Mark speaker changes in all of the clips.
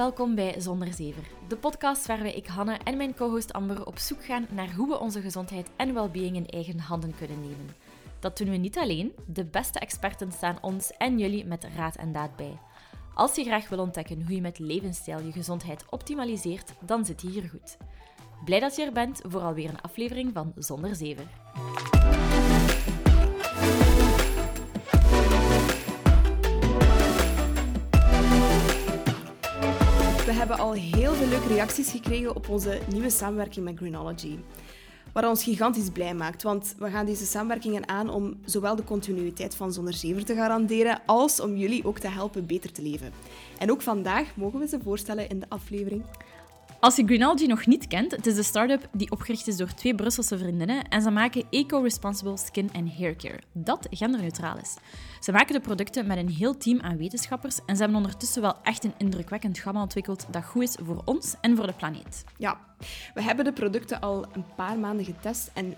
Speaker 1: Welkom bij Zonder Zever, de podcast waarbij ik, Hanne en mijn co-host Amber op zoek gaan naar hoe we onze gezondheid en well-being in eigen handen kunnen nemen. Dat doen we niet alleen, de beste experten staan ons en jullie met raad en daad bij. Als je graag wil ontdekken hoe je met levensstijl je gezondheid optimaliseert, dan zit je hier goed. Blij dat je er bent voor alweer een aflevering van Zonder Zever.
Speaker 2: We hebben al heel veel leuke reacties gekregen op onze nieuwe samenwerking met Greenology. Wat ons gigantisch blij maakt, want we gaan deze samenwerkingen aan om zowel de continuïteit van Zonder Zever te garanderen, als om jullie ook te helpen beter te leven. En ook vandaag mogen we ze voorstellen in de aflevering.
Speaker 1: Als je Greenology nog niet kent, het is een start-up die opgericht is door twee Brusselse vriendinnen en ze maken eco-responsible skin en haircare, dat genderneutraal is. Ze maken de producten met een heel team aan wetenschappers en ze hebben ondertussen wel echt een indrukwekkend gamma ontwikkeld dat goed is voor ons en voor de planeet.
Speaker 2: Ja, we hebben de producten al een paar maanden getest en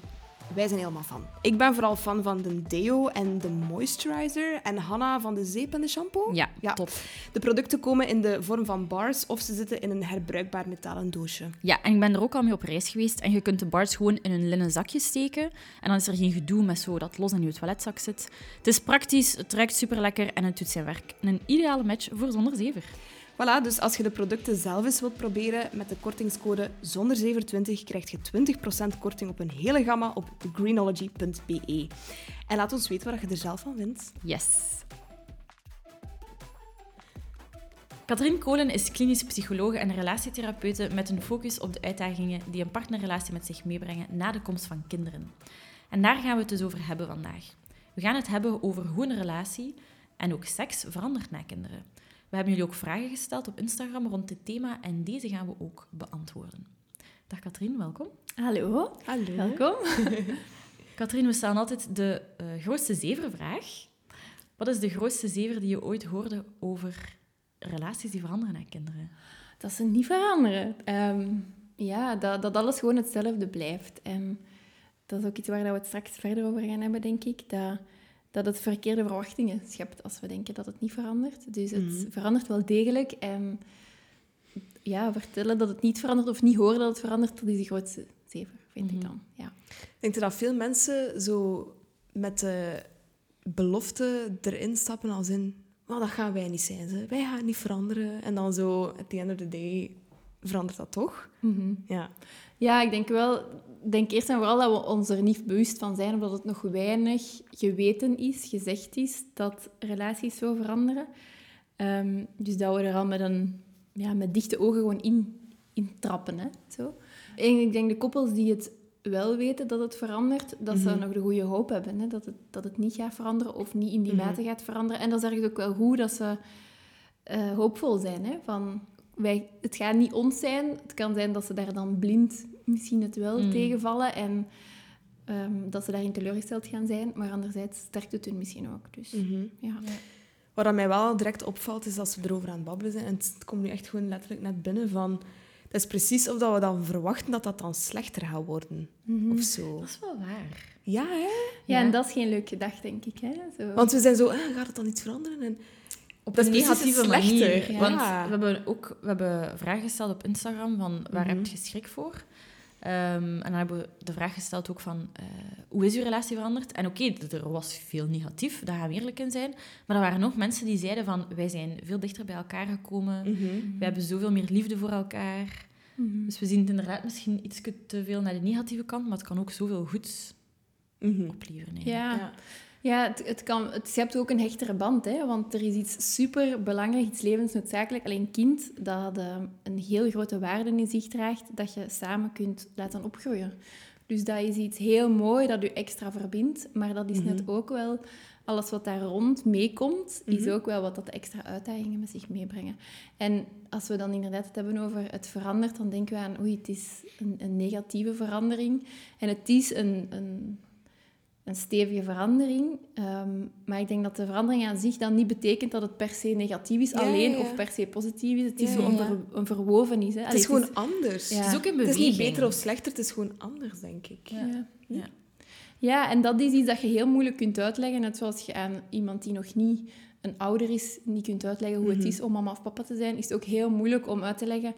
Speaker 2: wij zijn helemaal fan. Ik ben vooral fan van de deo en de moisturizer. En Hanna van de zeep en de shampoo.
Speaker 1: Ja, top.
Speaker 2: De producten komen in de vorm van bars of ze zitten in een herbruikbaar metalen doosje.
Speaker 1: Ja, en ik ben er ook al mee op reis geweest. En je kunt de bars gewoon in een linnen zakje steken. En dan is er geen gedoe met zo dat los in je toiletzak zit. Het is praktisch, het ruikt super lekker en het doet zijn werk. Een ideale match voor zonder zever.
Speaker 2: Voilà, dus als je de producten zelf eens wilt proberen, met de kortingscode zonder27 krijg je 20% korting op een hele gamma op greenology.be. En laat ons weten wat je er zelf van vindt.
Speaker 1: Yes. Katrien Kolen is klinisch psycholoog en relatietherapeute met een focus op de uitdagingen die een partnerrelatie met zich meebrengen na de komst van kinderen. En daar gaan we het dus over hebben vandaag. We gaan het hebben over hoe een relatie en ook seks verandert na kinderen. We hebben jullie ook vragen gesteld op Instagram rond dit thema en deze gaan we ook beantwoorden. Dag Katrien, welkom.
Speaker 3: Hallo.
Speaker 2: Hallo.
Speaker 3: Welkom.
Speaker 1: Katrien, we stellen altijd de uh, grootste zevervraag. Wat is de grootste zever die je ooit hoorde over relaties die veranderen na kinderen?
Speaker 3: Dat ze niet veranderen. Um, ja, dat, dat alles gewoon hetzelfde blijft. En dat is ook iets waar we het straks verder over gaan hebben, denk ik. Dat dat het verkeerde verwachtingen schept als we denken dat het niet verandert. Dus het
Speaker 2: Mhm.
Speaker 3: verandert wel degelijk. En ja, vertellen dat het niet verandert of niet horen dat het verandert, dat is de grootste zever, vind
Speaker 1: Mhm.
Speaker 3: ik dan. Ja.
Speaker 2: Ik denk dat veel mensen zo met de belofte erin stappen als in... Maar dat gaan wij niet zijn, ze. wij gaan niet veranderen. En dan zo, at the end of the day, verandert dat toch?
Speaker 3: Mhm.
Speaker 2: Ja.
Speaker 3: Ja, ik denk wel... Ik denk eerst en vooral dat we ons er niet bewust van zijn, omdat het nog weinig geweten is, gezegd is, dat relaties zo veranderen. Ehm, dus dat we er al met, een, ja, met dichte ogen gewoon in, in trappen. Hè, zo. En ik denk de koppels die het wel weten dat het verandert, dat ze
Speaker 2: Mhm.
Speaker 3: nog de goede hoop hebben. Hè, dat, het, dat het niet gaat veranderen of niet in die
Speaker 2: Mhm.
Speaker 3: mate gaat veranderen. En dat is ergens ook wel goed dat ze eh, hoopvol zijn. Hè, van, wij, het gaat niet ons zijn. Het kan zijn dat ze daar dan blind misschien het wel
Speaker 1: Mm.
Speaker 3: tegenvallen en ehm, dat ze daarin teleurgesteld gaan zijn. Maar anderzijds sterkt het hun misschien ook. Dus
Speaker 2: Mhm.
Speaker 3: ja.
Speaker 2: Wat aan mij wel direct opvalt, is dat we erover aan het babbelen zijn. En het komt nu echt gewoon letterlijk net binnen van... Dat is precies of dat we dan verwachten dat dat dan slechter gaat worden.
Speaker 3: Mhm.
Speaker 2: Of zo.
Speaker 1: Dat is wel waar.
Speaker 2: Ja, hè?
Speaker 3: Ja,
Speaker 1: Ja.
Speaker 3: en dat is geen leuk gedag, denk ik. Hè? Zo.
Speaker 2: Want we zijn zo, ah, gaat het dan iets veranderen? En
Speaker 1: Op
Speaker 2: Dat
Speaker 1: een negatieve
Speaker 2: het slechter.
Speaker 1: manier.
Speaker 3: Ja.
Speaker 1: Want
Speaker 2: Ja.
Speaker 1: we hebben ook we hebben vragen gesteld op Instagram van waar
Speaker 2: Mhm.
Speaker 1: heb je schrik voor? Ehm, en dan hebben we de vraag gesteld ook van eh, hoe is uw relatie veranderd? En oké, er was veel negatief, daar gaan we eerlijk in zijn. Maar er waren nog mensen die zeiden van wij zijn veel dichter bij elkaar gekomen.
Speaker 2: Mhm.
Speaker 1: We hebben zoveel meer liefde voor elkaar.
Speaker 3: Mhm.
Speaker 1: Dus we zien het inderdaad misschien iets te veel naar de negatieve kant, maar het kan ook zoveel goeds
Speaker 2: Mhm.
Speaker 1: opleveren. eigenlijk.
Speaker 3: Ja,
Speaker 2: Ja.
Speaker 3: Ja het, het kan, het schept ook een hechtere band. Hè? Want er is iets super belangrijk, iets levensnoodzakelijk. Alleen kind dat eh, een heel grote waarde in zich draagt, dat je samen kunt laten opgroeien. Dus dat is iets heel mooi dat je extra verbindt. Maar dat is
Speaker 2: Mhm.
Speaker 3: net ook wel alles wat daar rond meekomt, is
Speaker 2: Mhm.
Speaker 3: ook wel wat dat extra uitdagingen met zich meebrengen. En als we dan inderdaad het hebben over het verandert, dan denken we aan, oei, het is een, een negatieve verandering. En het is een, een, een stevige verandering. Ehm, maar ik denk dat de verandering aan zich dan niet betekent dat het per se negatief is
Speaker 2: Ja,
Speaker 3: alleen
Speaker 2: ja, ja.
Speaker 3: of per se positief is. Het is
Speaker 2: Ja,
Speaker 3: zo een, een verwoven is. Hè.
Speaker 2: Het is gewoon anders.
Speaker 3: Ja.
Speaker 1: Het is ook in
Speaker 2: Het is
Speaker 1: beweging.
Speaker 2: niet beter of slechter, het is gewoon anders, denk ik.
Speaker 1: Ja.
Speaker 3: Ja.
Speaker 1: Ja.
Speaker 3: Ja, en dat is iets dat je heel moeilijk kunt uitleggen. Net zoals je aan iemand die nog niet een ouder is, niet kunt uitleggen hoe het
Speaker 2: Mhm.
Speaker 3: is om mama of papa te zijn, is het ook heel moeilijk om uit te leggen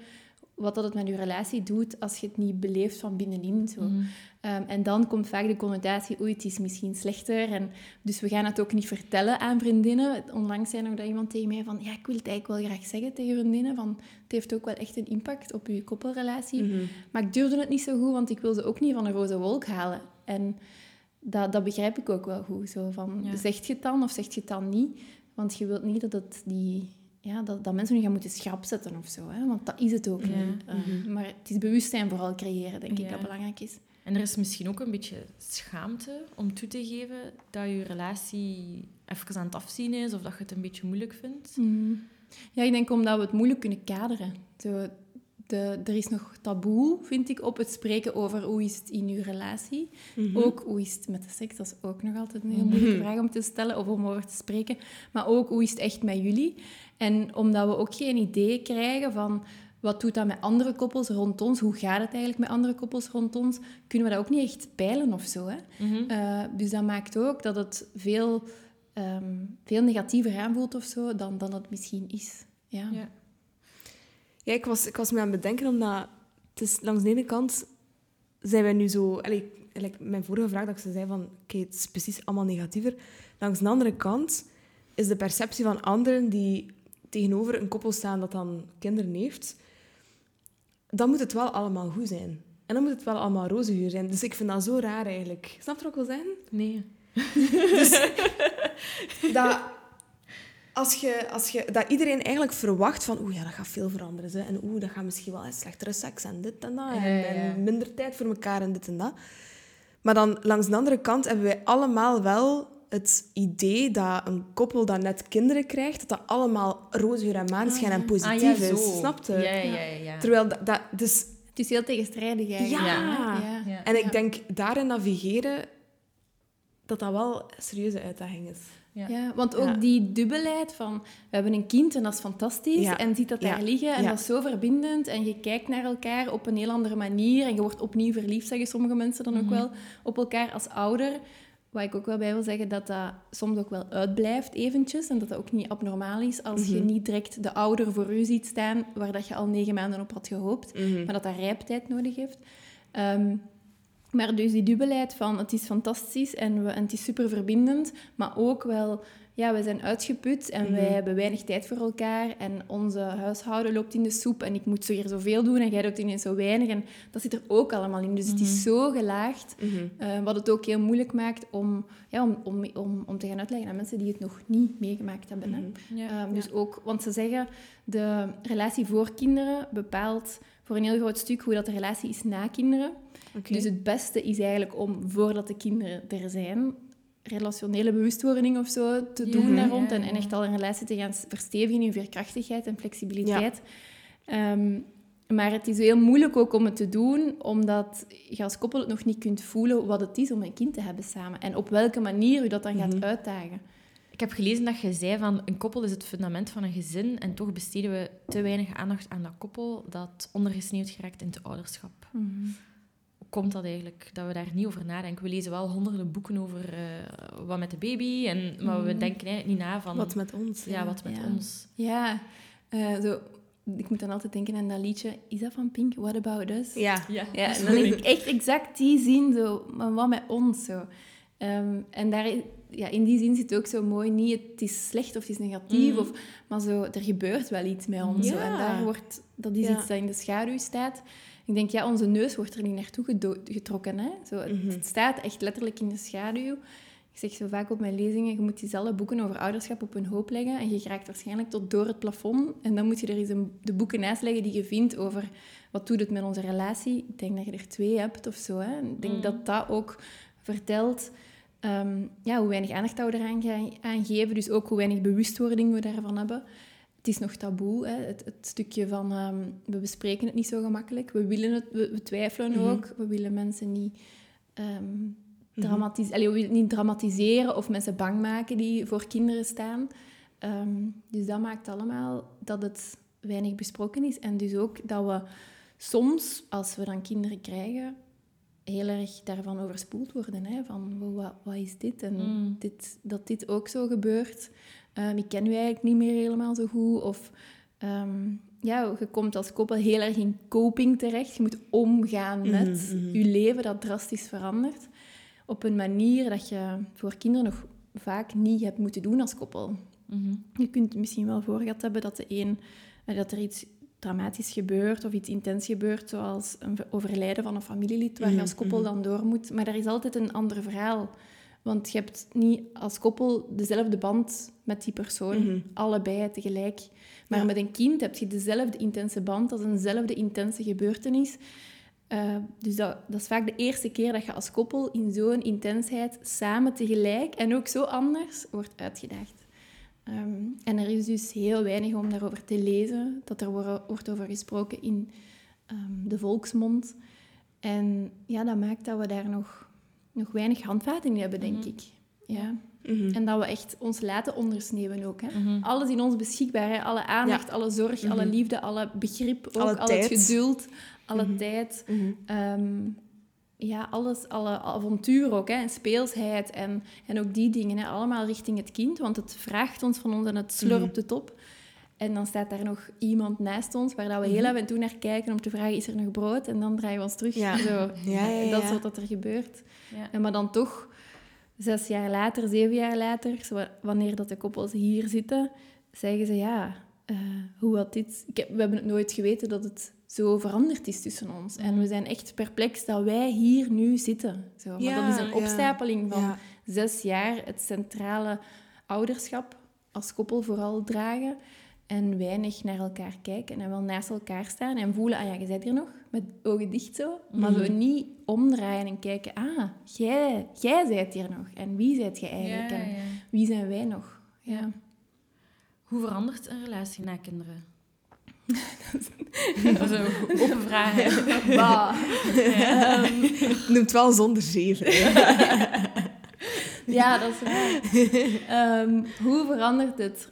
Speaker 3: wat dat het met je relatie doet als je het niet beleeft van binnenin. Zo.
Speaker 1: Mhm.
Speaker 3: Ehm, en dan komt vaak de connotatie, oei, het is misschien slechter. En dus we gaan het ook niet vertellen aan vriendinnen. Onlangs zei nog dat iemand tegen mij van, ja, ik wil het eigenlijk wel graag zeggen tegen vriendinnen, van het heeft ook wel echt een impact op je koppelrelatie.
Speaker 2: Mhm.
Speaker 3: Maar ik durfde het niet zo goed, want ik wil ze ook niet van een roze wolk halen. En dat, dat begrijp ik ook wel goed. Zo van,
Speaker 1: Ja.
Speaker 3: Zegt je het dan of zegt je het dan niet? Want je wilt niet dat, het die, ja, dat, dat mensen nu gaan moeten schrap zetten of zo. Hè? Want dat is het ook
Speaker 1: Ja.
Speaker 3: Eh, Maar het is bewustzijn vooral creëren, denk ik, dat belangrijk is.
Speaker 1: En er is misschien ook een beetje schaamte om toe te geven dat je relatie even aan het afzien is of dat je het een beetje moeilijk vindt.
Speaker 3: Mhm. Ja, ik denk omdat we het moeilijk kunnen kaderen. Zo, de, er is nog taboe, vind ik, op het spreken over hoe is het in je relatie.
Speaker 2: Mhm.
Speaker 3: Ook hoe is het met de seks, dat is ook nog altijd een heel moeilijke vraag om te stellen of om over te spreken. Maar ook hoe is het echt met jullie? En omdat we ook geen idee krijgen van wat doet dat met andere koppels rond ons, hoe gaat het eigenlijk met andere koppels rond ons, kunnen we dat ook niet echt peilen of zo. Hè?
Speaker 1: Mhm.
Speaker 3: Eh, dus dat maakt ook dat het veel, ehm, veel negatiever aanvoelt of zo dan, dan het misschien is. Ja.
Speaker 1: Ja.
Speaker 2: Ja, ik was, ik was me aan het bedenken, omdat het is, langs de ene kant zijn wij nu zo... Allee, like mijn vorige vraag dat ik ze zei van, oké, het is precies allemaal negatiever. Langs de andere kant is de perceptie van anderen die tegenover een koppel staan dat dan kinderen heeft, dan moet het wel allemaal goed zijn. En dan moet het wel allemaal roze geur zijn. Dus ik vind dat zo raar eigenlijk. Snap je wat ik wil zeggen?
Speaker 1: Nee.
Speaker 2: dat, als je, als je, dat iedereen eigenlijk verwacht van oeh, ja, dat gaat veel veranderen. Hè. En oeh, dat gaat misschien wel slechtere seks en dit en dat. En,
Speaker 1: Ja, ja, ja.
Speaker 2: en minder tijd voor elkaar en dit en dat. Maar dan langs de andere kant hebben wij allemaal wel het idee dat een koppel dat net kinderen krijgt, dat dat allemaal roze en maanschijn en positief
Speaker 1: Ah, ja,
Speaker 2: is. Snap je?
Speaker 1: Ja, ja, ja. ja.
Speaker 2: Terwijl dat, dat... Dus,
Speaker 3: Het is heel tegenstrijdig eigenlijk.
Speaker 2: Ja.
Speaker 3: Ja.
Speaker 1: Ja.
Speaker 2: en ik
Speaker 3: Ja.
Speaker 2: denk, daarin navigeren, dat dat wel een serieuze uitdaging is.
Speaker 1: Ja.
Speaker 3: Ja, want ook
Speaker 2: Ja.
Speaker 3: die dubbelheid van we hebben een kind en dat is fantastisch
Speaker 2: Ja.
Speaker 3: en ziet dat daar liggen en dat is zo verbindend en je kijkt naar elkaar op een heel andere manier en je wordt opnieuw verliefd, zeggen sommige mensen dan ook
Speaker 1: Mhm.
Speaker 3: wel, op elkaar als ouder. Waar ik ook wel bij wil zeggen dat dat soms ook wel uitblijft eventjes en dat dat ook niet abnormaal is als je
Speaker 2: Mhm.
Speaker 3: niet direct de ouder voor u ziet staan waar dat je al negen maanden op had gehoopt maar dat dat rijptijd nodig heeft. Ehm, maar dus die dubbelheid van het is fantastisch en, we, en het is super verbindend, maar ook wel, ja, we zijn uitgeput en wij
Speaker 2: Mhm.
Speaker 3: hebben weinig tijd voor elkaar en onze huishouden loopt in de soep en ik moet zo hier zoveel doen en jij doet ineens zo weinig en dat zit er ook allemaal in. Dus het is zo gelaagd,
Speaker 2: Mhm.
Speaker 3: eh, wat het ook heel moeilijk maakt om, ja, om, om, om, om te gaan uitleggen aan mensen die het nog niet meegemaakt hebben. hè.
Speaker 2: Mhm.
Speaker 1: Ja.
Speaker 3: Ehm, dus ook, want ze zeggen, de relatie voor kinderen bepaalt voor een heel groot stuk hoe dat de relatie is na kinderen. Dus het beste is eigenlijk om, voordat de kinderen er zijn, relationele bewustwording of zo te
Speaker 1: Ja,
Speaker 3: doen daar rond. En, echt al een relatie te gaan verstevigen in veerkrachtigheid en flexibiliteit. Ehm, maar het is heel moeilijk ook om het te doen, omdat je als koppel het nog niet kunt voelen wat het is om een kind te hebben samen. En op welke manier u dat dan gaat
Speaker 2: Mhm.
Speaker 3: uitdagen.
Speaker 1: Ik heb gelezen dat je zei van een koppel is het fundament van een gezin en toch besteden we te weinig aandacht aan dat koppel dat ondergesneeuwd geraakt in het ouderschap. Hoe komt dat eigenlijk, dat we daar niet over nadenken? We lezen wel honderden boeken over eh, wat met de baby, en, maar we
Speaker 3: Mhm.
Speaker 1: denken eigenlijk niet na van...
Speaker 2: Wat met ons.
Speaker 1: ja, wat met
Speaker 3: Ja.
Speaker 1: ons.
Speaker 3: Ja, eh, zo, ik moet dan altijd denken aan dat liedje. Is dat van Pink? What About Us?
Speaker 2: Ja.
Speaker 1: Ja,
Speaker 3: Ja, en dan denk ik echt exact die zin, zo, maar wat met ons zo. Ehm, en daar, ja, in die zin zit ook zo mooi, niet het is slecht of het is negatief,
Speaker 1: Mhm.
Speaker 3: of, maar zo, er gebeurt wel iets met ons. Zo. En daar wordt, dat is
Speaker 2: Ja.
Speaker 3: iets dat in de schaduw staat. Ik denk, ja, onze neus wordt er niet naartoe getrokken. Hè? Zo, het,
Speaker 2: Mhm.
Speaker 3: het staat echt letterlijk in de schaduw. Ik zeg zo vaak op mijn lezingen, je moet diezelfde boeken over ouderschap op een hoop leggen en je raakt waarschijnlijk tot door het plafond. En dan moet je er eens een, de boeken naast leggen die je vindt over wat doet het met onze relatie. Ik denk dat je er twee hebt of zo. Hè. Ik denk
Speaker 1: Mhm.
Speaker 3: dat dat ook vertelt ehm, ja, hoe weinig aandacht we eraan aan geven. Dus ook hoe weinig bewustwording we daarvan hebben. Het is nog taboe, hè. Het, het stukje van ehm, we bespreken het niet zo gemakkelijk. We willen het, we, we twijfelen
Speaker 2: Mhm.
Speaker 3: ook. We willen mensen niet
Speaker 2: Mhm.
Speaker 3: dramatis Allee, we willen niet dramatiseren of mensen bang maken die voor kinderen staan. Ehm, dus dat maakt allemaal dat het weinig besproken is. En dus ook dat we soms, als we dan kinderen krijgen, heel erg daarvan overspoeld worden. Hè? Van, wat, wat is dit? En
Speaker 1: Mm.
Speaker 3: dit, dat dit ook zo gebeurt. Ehm, ik ken u eigenlijk niet meer helemaal zo goed. Of ehm, ja, je komt als koppel heel erg in coping terecht. Je moet omgaan
Speaker 2: Mhm,
Speaker 3: met
Speaker 2: mhm.
Speaker 3: je leven dat drastisch verandert. Op een manier dat je voor kinderen nog vaak niet hebt moeten doen als koppel.
Speaker 1: Mhm.
Speaker 3: Je kunt misschien wel voor gehad hebben dat, de een, eh, dat er iets dramatisch gebeurt of iets intens gebeurt, zoals een overlijden van een familielid, waar je als koppel dan door moet. Maar er is altijd een ander verhaal. Want je hebt niet als koppel dezelfde band met die persoon,
Speaker 2: Mhm.
Speaker 3: allebei tegelijk. Maar
Speaker 2: Ja.
Speaker 3: met een kind heb je dezelfde intense band, dat is eenzelfde intense gebeurtenis. Eh, dus dat, dat is vaak de eerste keer dat je als koppel in zo'n intensheid samen tegelijk en ook zo anders wordt uitgedaagd. Ehm, en er is dus heel weinig om daarover te lezen, dat er wor- wordt over gesproken in ehm, de volksmond. En ja, dat maakt dat we daar nog, nog weinig handvaten in hebben, denk
Speaker 1: Mhm.
Speaker 3: ik. Ja.
Speaker 2: Mhm.
Speaker 3: En dat we echt ons laten ondersneeuwen ook. Hè?
Speaker 1: Mhm.
Speaker 3: Alles in ons beschikbaar. Hè? Alle aandacht, alle zorg, alle liefde, alle begrip, ook,
Speaker 2: Alle
Speaker 3: al
Speaker 2: tijd.
Speaker 3: het geduld, alle tijd. Ehm, ja, alles, alle avontuur ook, hè, en speelsheid en, en ook die dingen, hè, allemaal richting het kind, want het vraagt ons van ons en het slurpt het op. En dan staat daar nog iemand naast ons, waar dat we heel
Speaker 2: Mhm.
Speaker 3: af en toe naar kijken om te vragen, is er nog brood? En dan draaien we ons terug.
Speaker 2: Ja.
Speaker 3: Zo.
Speaker 2: Ja, ja, ja.
Speaker 3: Dat is wat dat er gebeurt.
Speaker 1: Ja.
Speaker 3: En maar dan toch, zes jaar later, zeven jaar later, zo, wanneer dat de koppels hier zitten, zeggen ze, ja, eh, hoe had dit... Ik heb, we hebben het nooit geweten dat het zo veranderd is tussen ons. En we zijn echt perplex dat wij hier nu zitten. Zo. Maar
Speaker 2: Ja,
Speaker 3: dat is een
Speaker 2: ja.
Speaker 3: opstapeling van
Speaker 2: Ja.
Speaker 3: zes jaar het centrale ouderschap als koppel vooral dragen en weinig naar elkaar kijken en wel naast elkaar staan en voelen, ah ja, je bent hier nog, met ogen dicht zo, maar
Speaker 1: Mhm.
Speaker 3: zo niet omdraaien en kijken, ah, jij, jij bent hier nog en wie zijt jij eigenlijk
Speaker 1: Ja,
Speaker 3: en
Speaker 1: ja.
Speaker 3: wie zijn wij nog? Ja.
Speaker 1: Hoe verandert een relatie na kinderen? dat is een open vraag.
Speaker 3: Bah.
Speaker 2: Noemt wel zonder zeven.
Speaker 3: Ja, dat is waar. Ehm, hoe verandert het?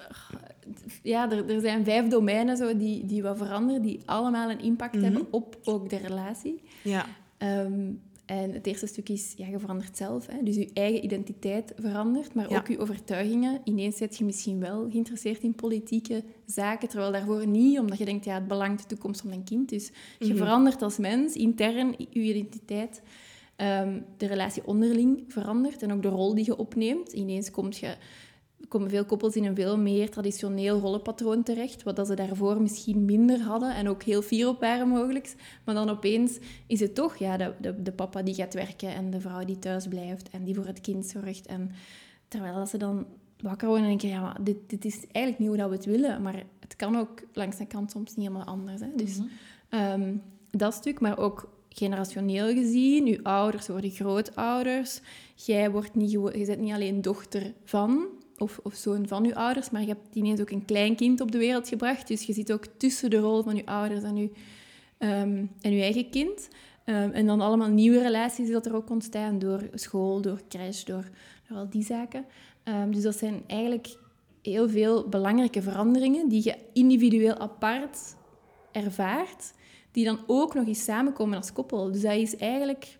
Speaker 3: Ja, er, er zijn vijf domeinen zo die, die wat veranderen, die allemaal een impact
Speaker 2: Mhm.
Speaker 3: hebben op ook de relatie.
Speaker 2: Ja.
Speaker 3: Ehm, en het eerste stuk is, ja, je verandert zelf. Hè? Dus je eigen identiteit verandert, maar
Speaker 2: Ja.
Speaker 3: ook je overtuigingen. Ineens zit je misschien wel geïnteresseerd in politieke zaken, terwijl daarvoor niet, omdat je denkt, ja, het belangt de toekomst van mijn kind. Dus je
Speaker 2: Mhm.
Speaker 3: verandert als mens, intern, je identiteit. Ehm, de relatie onderling verandert en ook de rol die je opneemt. Ineens komt je, komen veel koppels in een veel meer traditioneel rollenpatroon terecht, wat dat ze daarvoor misschien minder hadden en ook heel fier op waren mogelijk. Maar dan opeens is het toch ja, de, de, de papa die gaat werken en de vrouw die thuis blijft en die voor het kind zorgt. En terwijl dat ze dan wakker worden en denken, ja, maar dit, dit is eigenlijk niet hoe dat we het willen, maar het kan ook langs de kant soms niet helemaal anders. Hè? Dus. Ehm, dat stuk, maar ook generationeel gezien. Uw ouders worden grootouders. Jij wordt niet, je bent niet alleen dochter van of, of zoon van uw ouders, maar je hebt ineens ook een klein kind op de wereld gebracht. Dus je zit ook tussen de rol van uw ouders en uw, ehm, en eigen kind. Ehm, en dan allemaal nieuwe relaties die dat er ook ontstaan door school, door crash, door, door al die zaken. Ehm, dus dat zijn eigenlijk heel veel belangrijke veranderingen die je individueel apart ervaart, die dan ook nog eens samenkomen als koppel. Dus dat is eigenlijk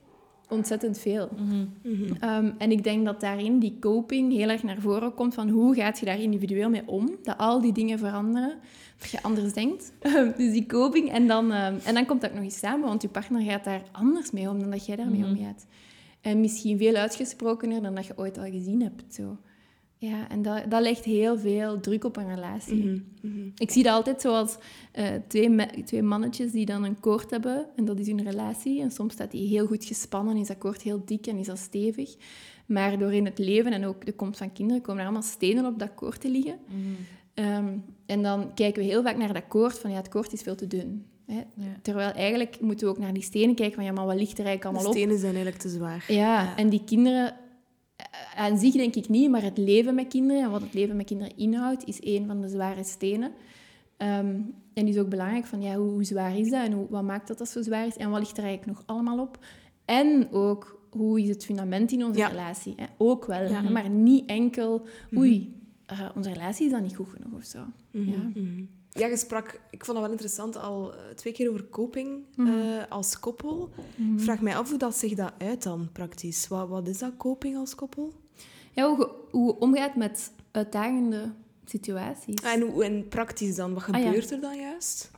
Speaker 3: ontzettend veel.
Speaker 1: Mhm.
Speaker 2: Mhm.
Speaker 3: Ehm, en ik denk dat daarin die coping heel erg naar voren komt van hoe gaat je daar individueel mee om? Dat al die dingen veranderen, dat je anders denkt. dus die coping. En dan, ehm, en dan komt dat ook nog eens samen, want je partner gaat daar anders mee om dan dat jij daarmee
Speaker 1: Mhm.
Speaker 3: omgaat. En misschien veel uitgesprokener dan dat je ooit al gezien hebt. Zo. Ja, en dat, dat legt heel veel druk op een relatie.
Speaker 2: Mhm. Mhm.
Speaker 3: Ik zie dat altijd zoals eh, twee, twee mannetjes die dan een koord hebben. En dat is hun relatie. En soms staat die heel goed gespannen, is dat koord heel dik en is dat stevig. Maar door in het leven en ook de komst van kinderen komen er allemaal stenen op dat koord te liggen.
Speaker 1: Mhm.
Speaker 3: Ehm, en dan kijken we heel vaak naar dat koord van ja, het koord is veel te dun. Hè?
Speaker 1: Ja.
Speaker 3: Terwijl eigenlijk moeten we ook naar die stenen kijken van ja, maar wat ligt er eigenlijk
Speaker 2: De
Speaker 3: allemaal op?
Speaker 2: stenen zijn eigenlijk te zwaar.
Speaker 3: Ja,
Speaker 2: Ja.
Speaker 3: en die kinderen, aan zich denk ik niet, maar het leven met kinderen en wat het leven met kinderen inhoudt, is een van de zware stenen. Ehm, en is ook belangrijk van, ja, hoe, hoe zwaar is dat en hoe, wat maakt dat dat zo zwaar is en wat ligt er eigenlijk nog allemaal op? En ook, hoe is het fundament in onze
Speaker 2: Ja.
Speaker 3: relatie? Hè? Ook wel,
Speaker 2: Ja.
Speaker 3: maar niet enkel, oei, eh, onze relatie is dan niet goed genoeg of zo.
Speaker 2: Mhm,
Speaker 3: Ja.
Speaker 2: Mhm. Ja, je sprak, ik vond dat wel interessant, al eh, twee keer over coping
Speaker 3: Mhm.
Speaker 2: eh, als koppel. Ik vraag mij af hoe dat zich dat uit dan praktisch. Wat, wat is dat, coping als koppel?
Speaker 3: Ja, hoe, hoe omgaat met uitdagende situaties.
Speaker 2: En, hoe, en praktisch dan, wat
Speaker 3: Ah, ja.
Speaker 2: gebeurt er dan juist?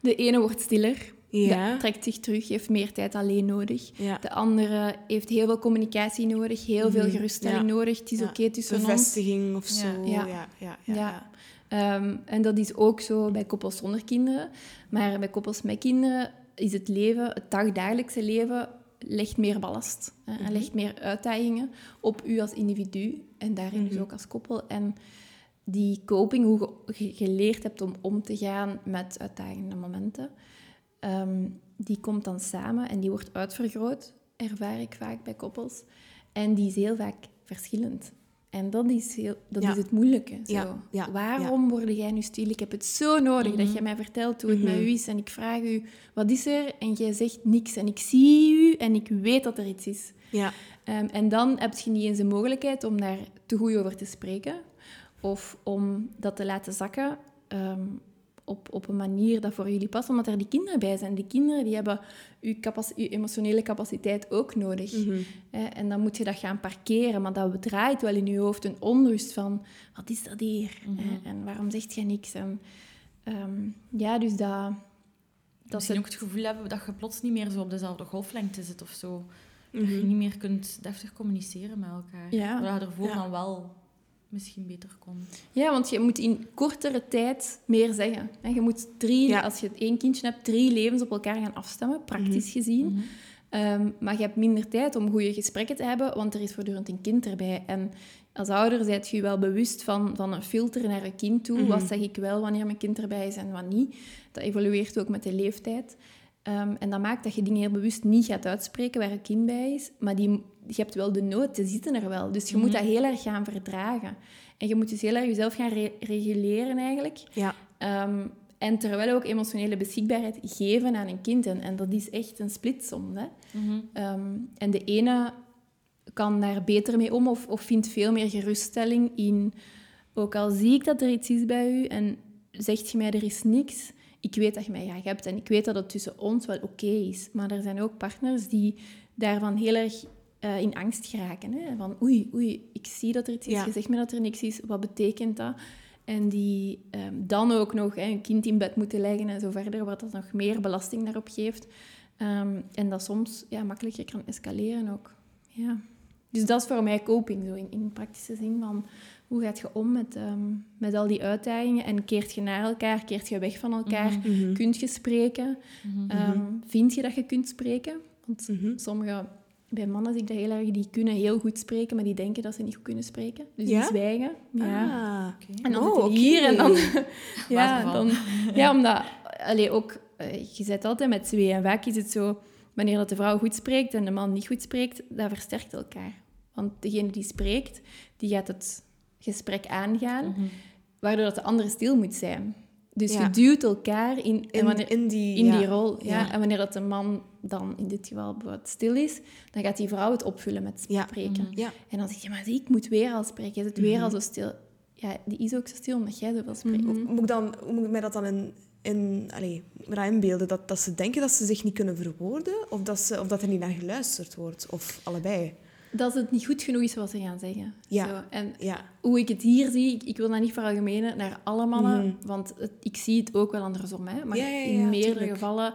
Speaker 3: De ene wordt stiller,
Speaker 2: Ja.
Speaker 3: trekt zich terug, heeft meer tijd alleen nodig.
Speaker 2: Ja.
Speaker 3: De andere heeft heel veel communicatie nodig, heel veel
Speaker 2: Mhm,
Speaker 3: geruststelling nodig. Het is oké tussen ons.
Speaker 2: Bevestiging of zo.
Speaker 1: Ja.
Speaker 2: Ja,
Speaker 3: Ja. Ehm, en dat is ook zo bij koppels zonder kinderen. Maar bij koppels met kinderen is het leven, het dagdagelijkse leven, legt meer ballast. hè, En
Speaker 2: Mhm.
Speaker 3: legt meer uitdagingen op u als individu en daarin dus
Speaker 2: Mhm.
Speaker 3: ook als koppel. En die coping, hoe je ge- geleerd hebt om om te gaan met uitdagende momenten, ehm, die komt dan samen en die wordt uitvergroot, ervaar ik vaak bij koppels. En die is heel vaak verschillend. En dat is, heel, dat
Speaker 2: Ja.
Speaker 3: is het moeilijke. Zo.
Speaker 2: Ja, ja,
Speaker 3: Waarom word jij nu stil? Ik heb het zo nodig dat
Speaker 1: Mhm.
Speaker 3: je mij vertelt hoe het met
Speaker 2: Mhm.
Speaker 3: u is. En ik vraag u, wat is er? En jij zegt niks. En ik zie u en ik weet dat er iets is.
Speaker 2: Ja.
Speaker 3: Ehm, en dan heb je niet eens de mogelijkheid om daar te goed over te spreken. Of om dat te laten zakken ehm, op, op een manier dat voor jullie past. Omdat er die kinderen bij zijn. Die kinderen die hebben uw, emotionele capaciteit ook nodig.
Speaker 2: Mhm.
Speaker 3: En dan moet je dat gaan parkeren. Maar dat draait wel in je hoofd een onrust van... Wat is dat hier?
Speaker 1: Mhm.
Speaker 3: En waarom zegt je niks? En, ehm, ja, dus dat... dat
Speaker 1: Misschien
Speaker 3: het-
Speaker 1: ook het gevoel hebben dat je plots niet meer zo op dezelfde golflengte zit of zo. Dat je
Speaker 2: Mhm.
Speaker 1: niet meer kunt deftig communiceren met elkaar.
Speaker 3: Ja.
Speaker 1: Waar je ervoor
Speaker 2: Ja.
Speaker 1: dan wel misschien beter kon.
Speaker 3: Ja, want je moet in kortere tijd meer zeggen. hè. Je moet drie,
Speaker 2: Ja.
Speaker 3: als je één kindje hebt, drie levens op elkaar gaan afstemmen, praktisch
Speaker 2: Mhm.
Speaker 3: gezien. Ehm, maar je hebt minder tijd om goede gesprekken te hebben, want er is voortdurend een kind erbij. En als ouder zijt je je wel bewust van, van een filter naar je kind toe.
Speaker 2: Mhm.
Speaker 3: Wat zeg ik wel wanneer mijn kind erbij is en wat niet. Dat evolueert ook met de leeftijd. Ehm, en dat maakt dat je dingen heel bewust niet gaat uitspreken waar je kind bij is. Maar die, je hebt wel de nood, ze zitten er wel. Dus je moet
Speaker 1: Mhm.
Speaker 3: dat heel erg gaan verdragen. En je moet dus heel erg jezelf gaan re- reguleren eigenlijk.
Speaker 2: Ja.
Speaker 3: Ehm, en terwijl ook emotionele beschikbaarheid geven aan een kind. En, en dat is echt een splitsom. Hè?
Speaker 1: Mhm.
Speaker 3: Ehm, en de ene kan daar beter mee om of, of vindt veel meer geruststelling in... Ook al zie ik dat er iets is bij u en zegt je mij er is niks... Ik weet dat je mij graag hebt en ik weet dat het tussen ons wel oké is. Maar er zijn ook partners die daarvan heel erg eh, in angst geraken. Hè? Van oei, oei, ik zie dat er iets is,
Speaker 2: Ja.
Speaker 3: je zegt me dat er niks is, wat betekent dat? En die ehm, dan ook nog hè, een kind in bed moeten leggen en zo verder, wat dat nog meer belasting daarop geeft. Ehm, en dat soms ja, makkelijker kan escaleren ook. Ja. Dus dat is voor mij coping, zo in, in praktische zin. Van, hoe gaat je om met, ehm, met al die uitdagingen? En keert je naar elkaar? Keert je weg van elkaar?
Speaker 2: Mhm.
Speaker 3: Kunt je spreken? Ehm, vind je dat je kunt spreken? Want
Speaker 2: Mhm.
Speaker 3: sommige, bij mannen zie ik dat heel erg, die kunnen heel goed spreken, maar die denken dat ze niet goed kunnen spreken. Dus
Speaker 2: Ja?
Speaker 3: die zwijgen. Ja.
Speaker 2: Ah.
Speaker 3: En dan
Speaker 2: Oh,
Speaker 3: hier en dan... ja, dan, ja, omdat... Allee, ook, eh, je zit altijd met twee. En vaak is het zo, wanneer dat de vrouw goed spreekt en de man niet goed spreekt, dat versterkt elkaar. Want degene die spreekt, die gaat het gesprek aangaan,
Speaker 1: Mhm.
Speaker 3: waardoor dat de andere stil moet zijn. Dus
Speaker 2: Ja.
Speaker 3: je duwt elkaar in...
Speaker 2: In,
Speaker 3: wanneer,
Speaker 2: in die...
Speaker 3: in
Speaker 2: ja.
Speaker 3: die rol. Ja.
Speaker 2: Ja.
Speaker 3: En wanneer dat de man dan in dit geval bijvoorbeeld stil is, dan gaat die vrouw het opvullen met spreken.
Speaker 1: Mhm.
Speaker 3: En dan zeg je, maar zie, ik moet weer al spreken. Je zit weer
Speaker 2: Mhm.
Speaker 3: al zo stil. Ja, die is ook zo stil omdat jij zoveel spreekt.
Speaker 2: Hoe, moet ik dan, hoe moet ik mij dat dan in, in, dat inbeelden? Dat, dat ze denken dat ze zich niet kunnen verwoorden? Of dat, ze, of dat er niet naar geluisterd wordt? Of allebei?
Speaker 3: Dat het niet goed genoeg is wat ze gaan zeggen.
Speaker 2: Ja.
Speaker 3: Zo. En
Speaker 2: Ja.
Speaker 3: hoe ik het hier zie, ik, ik wil dat niet veralgemenen naar alle mannen,
Speaker 2: Mhm.
Speaker 3: want het- ik zie het ook wel andersom. Hè? Maar
Speaker 2: Ja, ja, ja,
Speaker 3: in meerdere
Speaker 2: tuurlijk.
Speaker 3: gevallen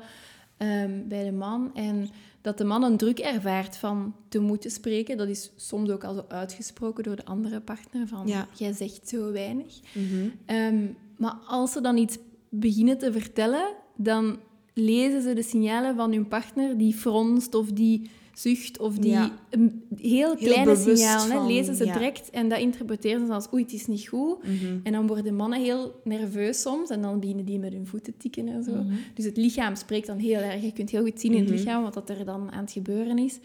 Speaker 3: ehm, bij de man. En dat de man een druk ervaart van te moeten spreken, dat is soms ook al zo uitgesproken door de andere partner, van jij zegt zo weinig.
Speaker 2: Mhm.
Speaker 3: Ehm, maar als ze dan iets beginnen te vertellen, dan lezen ze de signalen van hun partner die fronst of die zucht of die
Speaker 2: Ja.
Speaker 3: een heel
Speaker 2: Heel
Speaker 3: kleine hè,
Speaker 2: van,
Speaker 3: lezen ze
Speaker 2: ja.
Speaker 3: direct en dat interpreteren ze als oei, het is niet goed.
Speaker 2: Mhm.
Speaker 3: En dan worden mannen heel nerveus soms en dan beginnen die met hun voeten te tikken en zo.
Speaker 1: Mhm.
Speaker 3: Dus het lichaam spreekt dan heel erg. Je kunt heel goed zien in het
Speaker 2: Mhm.
Speaker 3: lichaam wat dat er dan aan het gebeuren is.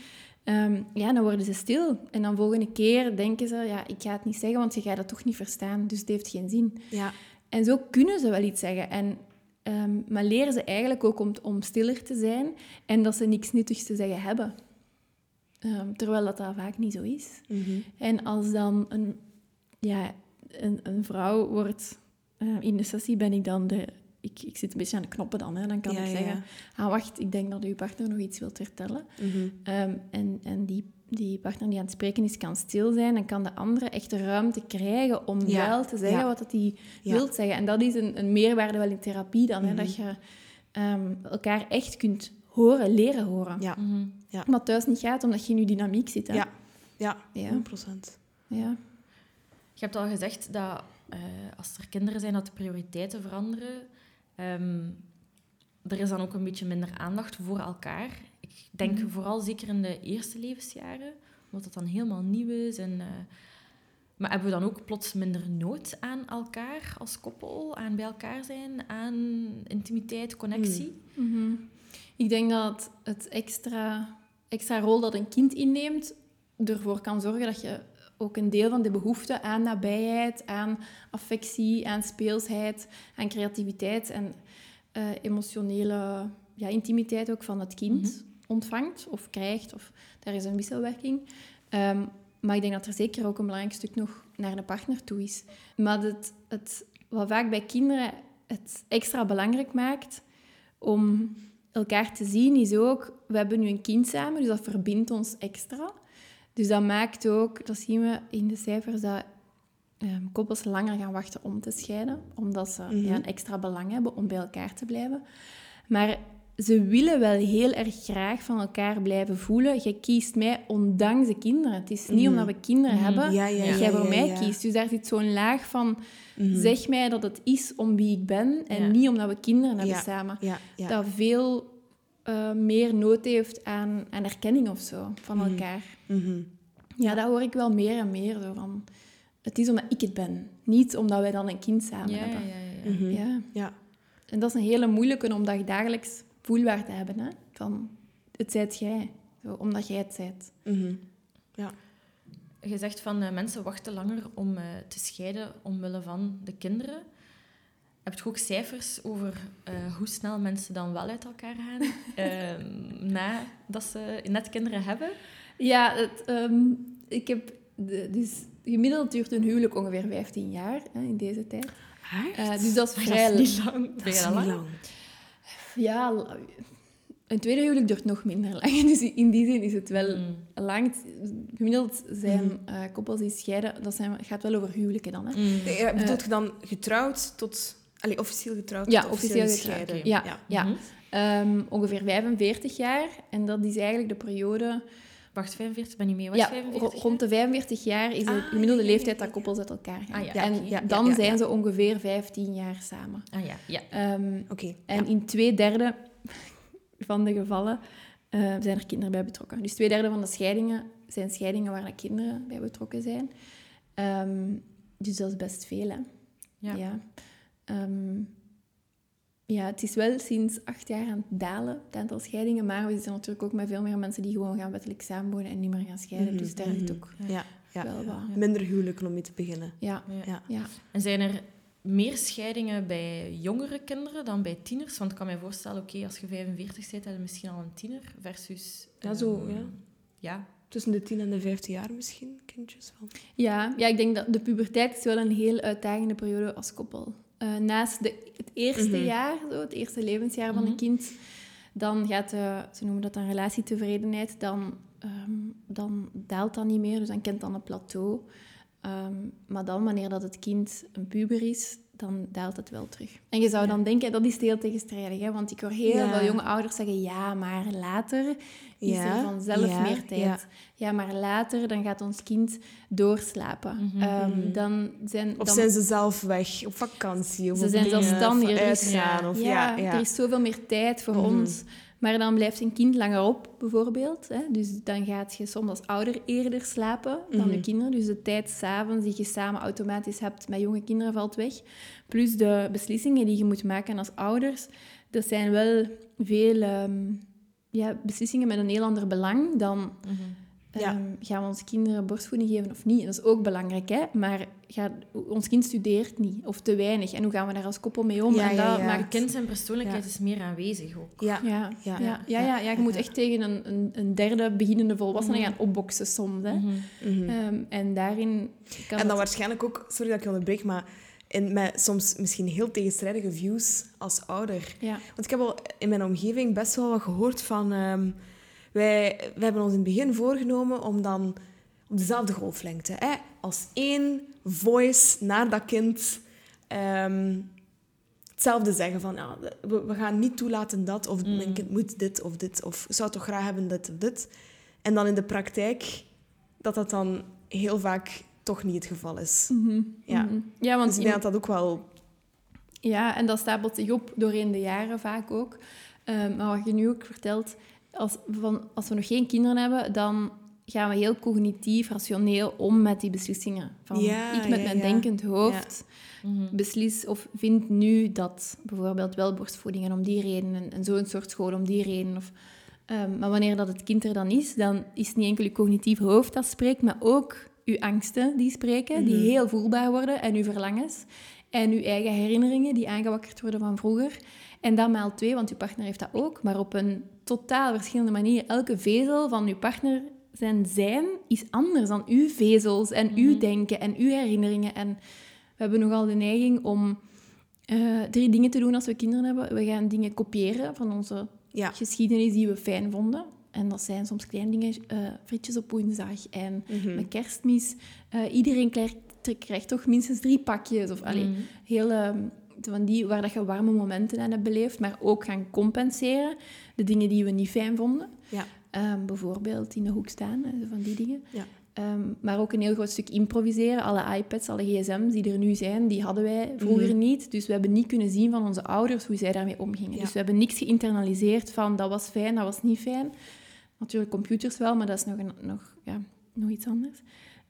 Speaker 3: Ehm, ja, dan worden ze stil. En dan volgende keer denken ze, ja, ik ga het niet zeggen, want je gaat dat toch niet verstaan. Dus het heeft geen zin.
Speaker 2: Ja.
Speaker 3: En zo kunnen ze wel iets zeggen. En, ehm, maar leren ze eigenlijk ook om, om stiller te zijn en dat ze niks nuttigs te zeggen hebben. Ehm, terwijl dat, dat vaak niet zo is.
Speaker 2: Mhm.
Speaker 3: En als dan een, ja, een, een vrouw wordt... eh, in de sessie ben ik dan de, ik, ik zit een beetje aan de knoppen dan. Hè. Dan kan
Speaker 2: Ja,
Speaker 3: ik
Speaker 2: ja,
Speaker 3: zeggen, ah wacht, ik denk dat uw partner nog iets wilt vertellen.
Speaker 2: Mhm.
Speaker 3: Ehm, en en die, die partner die aan het spreken is, kan stil zijn en kan de andere echt de ruimte krijgen om
Speaker 2: Ja,
Speaker 3: wel te zeggen wat dat die wilt zeggen. En dat is een, een meerwaarde wel in therapie dan, hè,
Speaker 2: Mhm.
Speaker 3: dat je ehm, elkaar echt kunt horen, leren horen.
Speaker 2: Ja,
Speaker 1: Mhm.
Speaker 3: Wat thuis niet gaat, omdat je in je dynamiek zit. Hè.
Speaker 2: ja, ja,
Speaker 3: Ja.
Speaker 2: 100%.
Speaker 3: Ja.
Speaker 1: Je hebt al gezegd dat eh, als er kinderen zijn, dat de prioriteiten veranderen. Ehm, er is dan ook een beetje minder aandacht voor elkaar. Ik denk
Speaker 3: Mhm.
Speaker 1: vooral zeker in de eerste levensjaren, omdat het dan helemaal nieuw is. En, eh, maar hebben we dan ook plots minder nood aan elkaar als koppel, aan bij elkaar zijn, aan intimiteit, connectie?
Speaker 3: Mhm. Ik denk dat het extra, extra rol dat een kind inneemt ervoor kan zorgen dat je ook een deel van de behoefte aan nabijheid, aan affectie, aan speelsheid, aan creativiteit en eh, emotionele ja, intimiteit ook van het kind
Speaker 1: Mhm.
Speaker 3: ontvangt of krijgt. Of, daar is een wisselwerking. Ehm, maar ik denk dat er zeker ook een belangrijk stuk nog naar de partner toe is. Maar het, het, wat vaak bij kinderen het extra belangrijk maakt om elkaar te zien, is ook... We hebben nu een kind samen, dus dat verbindt ons extra. Dus dat maakt ook, dat zien we in de cijfers, dat ehm, koppels langer gaan wachten om te scheiden. Omdat ze
Speaker 2: Mhm.
Speaker 3: ja, een extra belang hebben om bij elkaar te blijven. Maar ze willen wel heel erg graag van elkaar blijven voelen. Je kiest mij ondanks de kinderen. Het is niet
Speaker 2: Mhm.
Speaker 3: omdat we kinderen
Speaker 1: Mhm.
Speaker 3: hebben
Speaker 2: Ja, ja,
Speaker 3: dat jij voor mij kiest. Dus daar zit zo'n laag van...
Speaker 2: Mhm.
Speaker 3: Zeg mij dat het is om wie ik ben en
Speaker 1: Ja.
Speaker 3: niet omdat we kinderen hebben
Speaker 2: Ja.
Speaker 3: samen.
Speaker 2: Ja, ja.
Speaker 3: Dat veel eh, meer nood heeft aan, aan erkenning of zo van
Speaker 2: Mhm.
Speaker 3: elkaar.
Speaker 2: Mhm.
Speaker 3: Ja, dat hoor ik wel meer en meer. Zo van, het is omdat ik het ben, niet omdat wij dan een kind samen
Speaker 1: Ja, ja,
Speaker 3: hebben.
Speaker 1: ja. ja.
Speaker 3: Ja.
Speaker 2: Ja.
Speaker 3: En dat is een hele moeilijke om dat dagelijks voelbaar te hebben. Hè? Van, het zijt jij, zo, omdat jij het zijt.
Speaker 2: Mhm.
Speaker 1: Je zegt van eh, mensen wachten langer om eh, te scheiden omwille van de kinderen. Heb je ook cijfers over eh, hoe snel mensen dan wel uit elkaar gaan eh, nadat ze net kinderen hebben?
Speaker 3: Ja, het, ehm, ik heb... De, dus gemiddeld duurt een huwelijk ongeveer 15 jaar hè, in deze tijd. Eh, dus dat is vrij...
Speaker 1: dat is niet lang.
Speaker 2: Dat is niet
Speaker 1: lang?
Speaker 2: lang.
Speaker 3: Ja, een tweede huwelijk duurt nog minder lang. Dus in die zin is het wel
Speaker 1: Mm.
Speaker 3: lang. Gemiddeld zijn
Speaker 2: Mhm.
Speaker 3: eh, koppels die scheiden, dat zijn, gaat wel over huwelijken dan. Hè?
Speaker 1: Mm.
Speaker 2: Ja, bedoelt je dan getrouwd tot... Allee, officieel getrouwd
Speaker 3: Ja,
Speaker 2: tot
Speaker 3: officieel
Speaker 2: officieel
Speaker 3: getrouwd.
Speaker 2: gescheiden?
Speaker 3: Ja,
Speaker 2: Ja.
Speaker 3: ja.
Speaker 1: Mhm.
Speaker 3: Ehm, ongeveer 45 jaar. En dat is eigenlijk de periode...
Speaker 1: Wacht, 45, ben je mee? Wat
Speaker 3: ja,
Speaker 1: 45
Speaker 3: ro- rond de 45 jaar is de
Speaker 2: Ah,
Speaker 3: gemiddelde
Speaker 2: ja, ja,
Speaker 3: leeftijd
Speaker 2: ja,
Speaker 3: dat
Speaker 2: ja.
Speaker 3: koppels uit elkaar gaan.
Speaker 1: Ah, ja.
Speaker 3: En
Speaker 2: ja, ja,
Speaker 3: dan
Speaker 2: ja,
Speaker 3: zijn
Speaker 2: ja.
Speaker 3: ze ongeveer 15 jaar samen.
Speaker 1: Ah ja, ja.
Speaker 3: Ehm,
Speaker 2: Oké.
Speaker 3: En
Speaker 2: ja.
Speaker 3: in twee derde van de gevallen eh, zijn er kinderen bij betrokken. Dus twee derde van de scheidingen zijn scheidingen waar de kinderen bij betrokken zijn. Ehm, dus dat is best veel, hè?
Speaker 1: Ja.
Speaker 3: Ja. Ehm, ja, het is wel sinds acht jaar aan het dalen, het aantal scheidingen. Maar we zitten natuurlijk ook met veel meer mensen die gewoon gaan wettelijk samenwonen en niet meer gaan scheiden.
Speaker 2: Mhm,
Speaker 3: Dus daar ligt
Speaker 2: mhm.
Speaker 3: ook
Speaker 2: Ja, ja.
Speaker 3: wel wat...
Speaker 2: Minder huwelijken om mee te beginnen.
Speaker 3: Ja,
Speaker 1: Ja.
Speaker 2: Ja.
Speaker 3: ja.
Speaker 1: En zijn er meer scheidingen bij jongere kinderen dan bij tieners? Want ik kan me voorstellen, oké, als je 45 bent, heb je misschien al een tiener versus...
Speaker 2: Ja, zo,
Speaker 1: ehm,
Speaker 2: ja.
Speaker 1: Ja,
Speaker 2: Tussen de 10 en de 15 jaar misschien, kindjes van.
Speaker 3: Ja, ja, ik denk dat de puberteit is wel een heel uitdagende periode als koppel. Eh, naast de, het eerste
Speaker 2: Mhm.
Speaker 3: jaar, zo, het eerste levensjaar van
Speaker 1: Mhm.
Speaker 3: een kind, dan gaat de, ze noemen dat dan relatietevredenheid, dan, ehm, dan daalt dat niet meer, dus dan kent dan een plateau. Ehm, maar dan, wanneer dat het kind een puber is, dan daalt het wel terug. En je zou dan denken, dat is heel tegenstrijdig, hè? want ik hoor heel
Speaker 2: Ja.
Speaker 3: veel jonge ouders zeggen, ja, maar later is
Speaker 2: Ja,
Speaker 3: er vanzelf meer tijd.
Speaker 2: ja.
Speaker 3: Maar later dan gaat ons kind doorslapen.
Speaker 1: Mhm,
Speaker 3: Ehm,
Speaker 2: mhm.
Speaker 3: dan zijn,
Speaker 2: Of
Speaker 3: dan,
Speaker 2: zijn ze zelf weg op vakantie? Of
Speaker 3: Ze
Speaker 2: op
Speaker 3: zijn zelfstandiger, is-
Speaker 2: uitgaan. Of, ja, ja.
Speaker 3: er is zoveel meer tijd voor
Speaker 2: Mhm.
Speaker 3: ons. Maar dan blijft een kind langer op, bijvoorbeeld. Hè? Dus dan gaat je soms als ouder eerder slapen dan
Speaker 2: Mhm.
Speaker 3: je kinderen. Dus de tijd s'avonds die je samen automatisch hebt met jonge kinderen valt weg. Plus de beslissingen die je moet maken als ouders. Dat zijn wel veel ehm, ja, beslissingen met een heel ander belang dan
Speaker 1: Mhm.
Speaker 2: Ja.
Speaker 3: Ehm, gaan we onze kinderen borstvoeding geven of niet? Dat is ook belangrijk, hè? Maar gaat, ons kind studeert niet of te weinig. En hoe gaan we daar als koppel mee om?
Speaker 2: Ja,
Speaker 3: en dat
Speaker 2: ja.
Speaker 3: maakt...
Speaker 1: Je kind zijn persoonlijkheid
Speaker 2: Ja.
Speaker 1: is meer aanwezig ook.
Speaker 2: Ja.
Speaker 3: Ja,
Speaker 2: Ja.
Speaker 3: ja, ja, ja, ja, ja, je moet echt tegen een, een, een derde beginnende volwassene
Speaker 1: Mhm.
Speaker 3: gaan opboksen soms. Hè?
Speaker 1: Mhm.
Speaker 2: Mhm.
Speaker 3: Ehm, en daarin kan
Speaker 2: En dan
Speaker 3: het-
Speaker 2: waarschijnlijk ook, sorry dat ik je onderbreek, maar en met soms misschien heel tegenstrijdige views als ouder.
Speaker 3: Ja.
Speaker 2: Want ik heb al in mijn omgeving best wel wat gehoord van... ehm, wij, wij hebben ons in het begin voorgenomen om dan op dezelfde golflengte... Hè, als één voice naar dat kind... ehm, hetzelfde zeggen van... Ja, we, we gaan niet toelaten dat, of
Speaker 1: Mm.
Speaker 2: mijn kind moet dit of dit, of zou toch graag hebben dit of dit. En dan in de praktijk dat dat dan heel vaak toch niet het geval is.
Speaker 3: Mhm.
Speaker 2: Ja.
Speaker 3: Mhm. ja, want
Speaker 2: Dus ik denk dat dat ook wel...
Speaker 3: Ja, en dat stapelt zich op doorheen de jaren vaak ook. Ehm, maar wat je nu ook vertelt, als, van, als we nog geen kinderen hebben, dan gaan we heel cognitief, rationeel om met die beslissingen. Van,
Speaker 2: Ja,
Speaker 3: ik met
Speaker 2: ja,
Speaker 3: mijn
Speaker 2: ja.
Speaker 3: denkend hoofd
Speaker 1: Mhm.
Speaker 3: beslis of vind nu dat bijvoorbeeld wel borstvoeding en om die reden en, en zo'n soort school om die reden. Of, ehm, maar wanneer dat het kind er dan is, dan is het niet enkel je cognitief hoofd dat spreekt, maar ook uw angsten die spreken, die
Speaker 2: Mhm.
Speaker 3: heel voelbaar worden en uw verlangens. En uw eigen herinneringen die aangewakkerd worden van vroeger. En dat maal twee, want uw partner heeft dat ook, maar op een totaal verschillende manier. Elke vezel van uw partner zijn zijn is anders dan uw vezels en uw denken en uw herinneringen. En we hebben nogal de neiging om eh, drie dingen te doen als we kinderen hebben. We gaan dingen kopiëren van onze
Speaker 2: Ja.
Speaker 3: geschiedenis die we fijn vonden. En dat zijn soms kleine dingen, eh, frietjes op woensdag en
Speaker 2: Mhm.
Speaker 3: met kerstmis. Eh, iedereen krijgt, krijgt toch minstens drie pakjes. Of, allee,
Speaker 1: Mhm.
Speaker 3: heel, ehm, van die waar dat je warme momenten aan hebt beleefd, maar ook gaan compenseren. De dingen die we niet fijn vonden.
Speaker 2: Ja.
Speaker 3: Ehm, bijvoorbeeld in de hoek staan, van die dingen.
Speaker 2: Ja.
Speaker 3: Ehm, maar ook een heel groot stuk improviseren. Alle iPads, alle gsm's die er nu zijn, die hadden wij vroeger
Speaker 2: Mhm.
Speaker 3: niet. Dus we hebben niet kunnen zien van onze ouders hoe zij daarmee omgingen.
Speaker 2: Ja.
Speaker 3: Dus we hebben niks geïnternaliseerd van dat was fijn, dat was niet fijn. Natuurlijk computers wel, maar dat is nog, een, nog, ja, nog iets anders.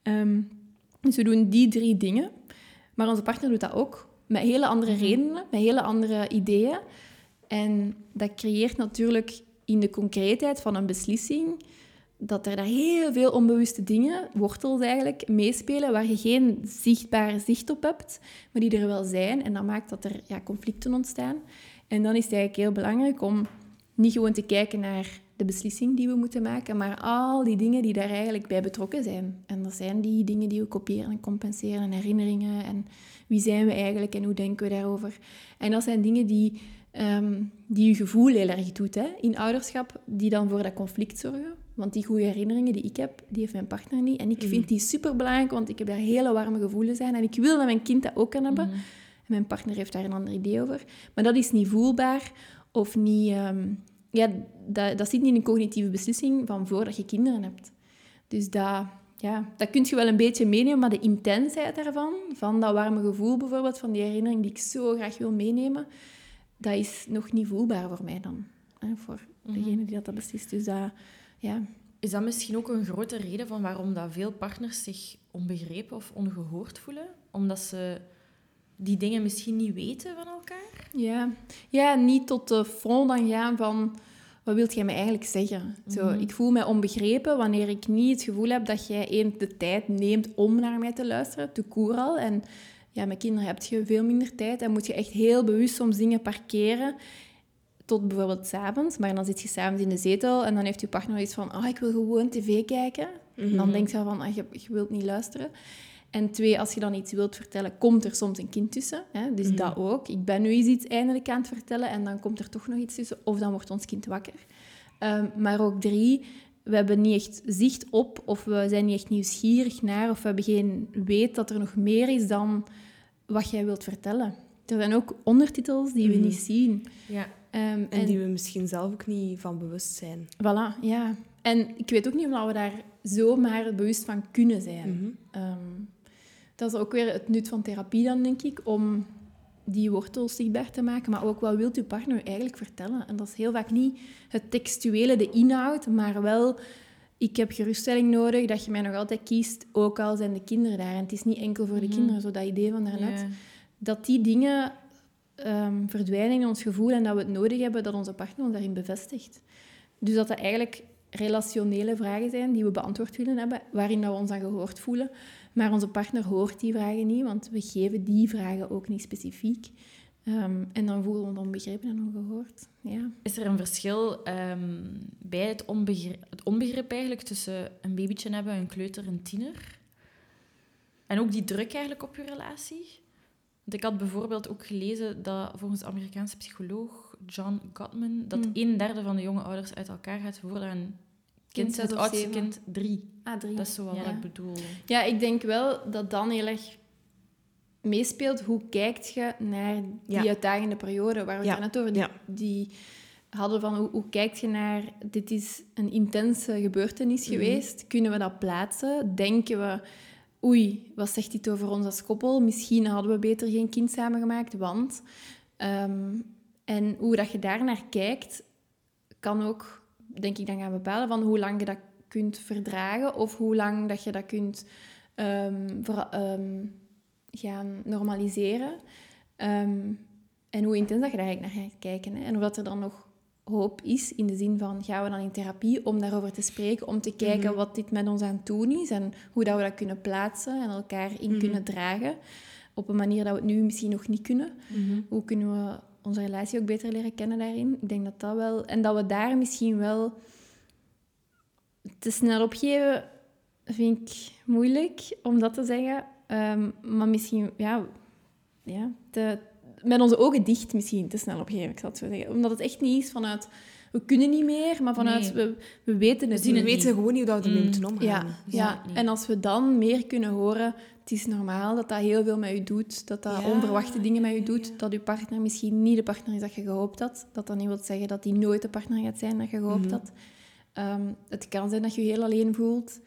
Speaker 3: Ehm, dus we doen die drie dingen. Maar onze partner doet dat ook. Met hele andere
Speaker 2: Mhm.
Speaker 3: redenen, met hele andere ideeën. En dat creëert natuurlijk in de concreetheid van een beslissing dat er daar heel veel onbewuste dingen, wortels eigenlijk, meespelen waar je geen zichtbaar zicht op hebt, maar die er wel zijn. En dat maakt dat er ja, conflicten ontstaan. En dan is het eigenlijk heel belangrijk om niet gewoon te kijken naar de beslissing die we moeten maken, maar al die dingen die daar eigenlijk bij betrokken zijn. En dat zijn die dingen die we kopiëren en compenseren en herinneringen en wie zijn we eigenlijk en hoe denken we daarover. En dat zijn dingen die, ehm, die je gevoel heel erg doet hè, in ouderschap, die dan voor dat conflict zorgen. Want die goede herinneringen die ik heb, die heeft mijn partner niet. En ik vind die superbelangrijk, want ik heb daar hele warme gevoelens aan. En ik wil dat mijn kind dat ook kan hebben.
Speaker 1: Mhm.
Speaker 3: En mijn partner heeft daar een ander idee over. Maar dat is niet voelbaar of niet... ehm, ja, dat, dat zit niet in een cognitieve beslissing van voordat je kinderen hebt. Dus dat, ja, dat kun je wel een beetje meenemen, maar de intensheid daarvan, van dat warme gevoel bijvoorbeeld, van die herinnering die ik zo graag wil meenemen, dat is nog niet voelbaar voor mij dan. Hè, voor degene die dat, beslist. Dus dat, ja...
Speaker 1: Is dat misschien ook een grote reden van waarom dat veel partners zich onbegrepen of ongehoord voelen? Omdat ze die dingen misschien niet weten van elkaar?
Speaker 3: Ja. ja, niet tot de front dan gaan van... Wat wilt jij me eigenlijk zeggen? Zo,
Speaker 1: Mhm.
Speaker 3: ik voel mij onbegrepen wanneer ik niet het gevoel heb dat jij één de tijd neemt om naar mij te luisteren, te koer al. En ja, met kinderen heb je veel minder tijd en moet je echt heel bewust soms dingen parkeren. Tot bijvoorbeeld s'avonds, maar dan zit je s'avonds in de zetel en dan heeft je partner iets van, oh, ik wil gewoon tv kijken. En dan denkt je van, ah, je, je wilt niet luisteren. En twee, als je dan iets wilt vertellen, komt er soms een kind tussen. Hè? Dus dat ook. Ik ben nu eens iets eindelijk aan het vertellen en dan komt er toch nog iets tussen. Of dan wordt ons kind wakker. Ehm, maar ook drie, we hebben niet echt zicht op of we zijn niet echt nieuwsgierig naar of we hebben geen weet dat er nog meer is dan wat jij wilt vertellen. Er zijn ook ondertitels die we
Speaker 2: Mhm.
Speaker 3: niet zien.
Speaker 1: Ja.
Speaker 3: Ehm,
Speaker 2: En die we misschien zelf ook niet van bewust zijn.
Speaker 3: Voilà, ja. En ik weet ook niet of we daar zomaar bewust van kunnen zijn.
Speaker 2: Mhm.
Speaker 3: Ehm, dat is ook weer het nut van therapie dan, denk ik, om die wortels zichtbaar te maken. Maar ook, wat wilt uw partner eigenlijk vertellen? En dat is heel vaak niet het textuele, de inhoud, maar wel... Ik heb geruststelling nodig dat je mij nog altijd kiest, ook al zijn de kinderen daar. En het is niet enkel voor de
Speaker 1: Mhm.
Speaker 3: kinderen, zo dat idee van daarnet. Dat die dingen ehm, verdwijnen in ons gevoel en dat we het nodig hebben dat onze partner ons daarin bevestigt. Dus dat dat eigenlijk relationele vragen zijn die we beantwoord willen hebben, waarin dat we ons dan gehoord voelen. Maar onze partner hoort die vragen niet, want we geven die vragen ook niet specifiek. Ehm, en dan voelen we ons onbegrepen en ongehoord. Ja.
Speaker 1: Is er een verschil ehm, bij het onbegrip, het onbegrip eigenlijk tussen een babytje hebben, een kleuter, een tiener? En ook die druk eigenlijk op je relatie? ik had bijvoorbeeld ook gelezen dat volgens de Amerikaanse psycholoog John Gottman dat
Speaker 3: Mm.
Speaker 1: een derde van de jonge ouders uit elkaar gaat voordat een kind, het oudste kind, drie.
Speaker 3: Ah, drie.
Speaker 1: Dat is zo wat
Speaker 3: ja.
Speaker 1: ik bedoel.
Speaker 3: Ja, ik denk wel dat dan heel erg meespeelt. Hoe kijkt je naar die
Speaker 2: Ja.
Speaker 3: uitdagende periode waar we
Speaker 2: Ja.
Speaker 3: het net over die, die hadden van hoe, hoe kijkt je naar dit is een intense gebeurtenis
Speaker 2: Mhm.
Speaker 3: geweest? Kunnen we dat plaatsen? Denken we oei, wat zegt dit over ons als koppel? Misschien hadden we beter geen kind samengemaakt, want ehm, en hoe dat je daar naar kijkt, kan ook, denk ik, dan gaan bepalen van hoe lang je dat kunt verdragen of hoe lang dat je dat kunt ehm, gaan normaliseren. Ehm, en hoe intens dat je daar eigenlijk naar gaat kijken. Hè. En of dat er dan nog hoop is, in de zin van gaan we dan in therapie om daarover te spreken, om te kijken
Speaker 2: Mhm.
Speaker 3: wat dit met ons aan het doen is en hoe dat we dat kunnen plaatsen en elkaar in
Speaker 2: Mhm.
Speaker 3: kunnen dragen. Op een manier dat we het nu misschien nog niet kunnen.
Speaker 2: Mhm.
Speaker 3: Hoe kunnen we onze relatie ook beter leren kennen daarin? Ik denk dat dat wel... En dat we daar misschien wel te snel opgeven, vind ik moeilijk om dat te zeggen. Ehm, maar misschien, ja... ja met onze ogen dicht misschien te snel opgeven, ik zal het zo zeggen. Omdat het echt niet is vanuit... We kunnen niet meer, maar vanuit...
Speaker 1: Nee.
Speaker 3: We, we weten
Speaker 2: We
Speaker 3: het
Speaker 2: zien
Speaker 3: niet.
Speaker 2: we weten gewoon niet hoe we ermee
Speaker 1: Mm.
Speaker 2: moeten omgaan.
Speaker 3: Ja,
Speaker 1: We
Speaker 3: ja. en als we dan meer kunnen horen, het is normaal dat dat heel veel met je doet, dat dat
Speaker 2: Ja,
Speaker 3: onverwachte dingen met je
Speaker 2: ja,
Speaker 3: doet,
Speaker 2: ja.
Speaker 3: dat je partner misschien niet de partner is dat je gehoopt had, dat dat niet wil zeggen dat hij nooit de partner gaat zijn dat je gehoopt
Speaker 2: Mhm.
Speaker 3: had. Ehm, het kan zijn dat je je heel alleen voelt,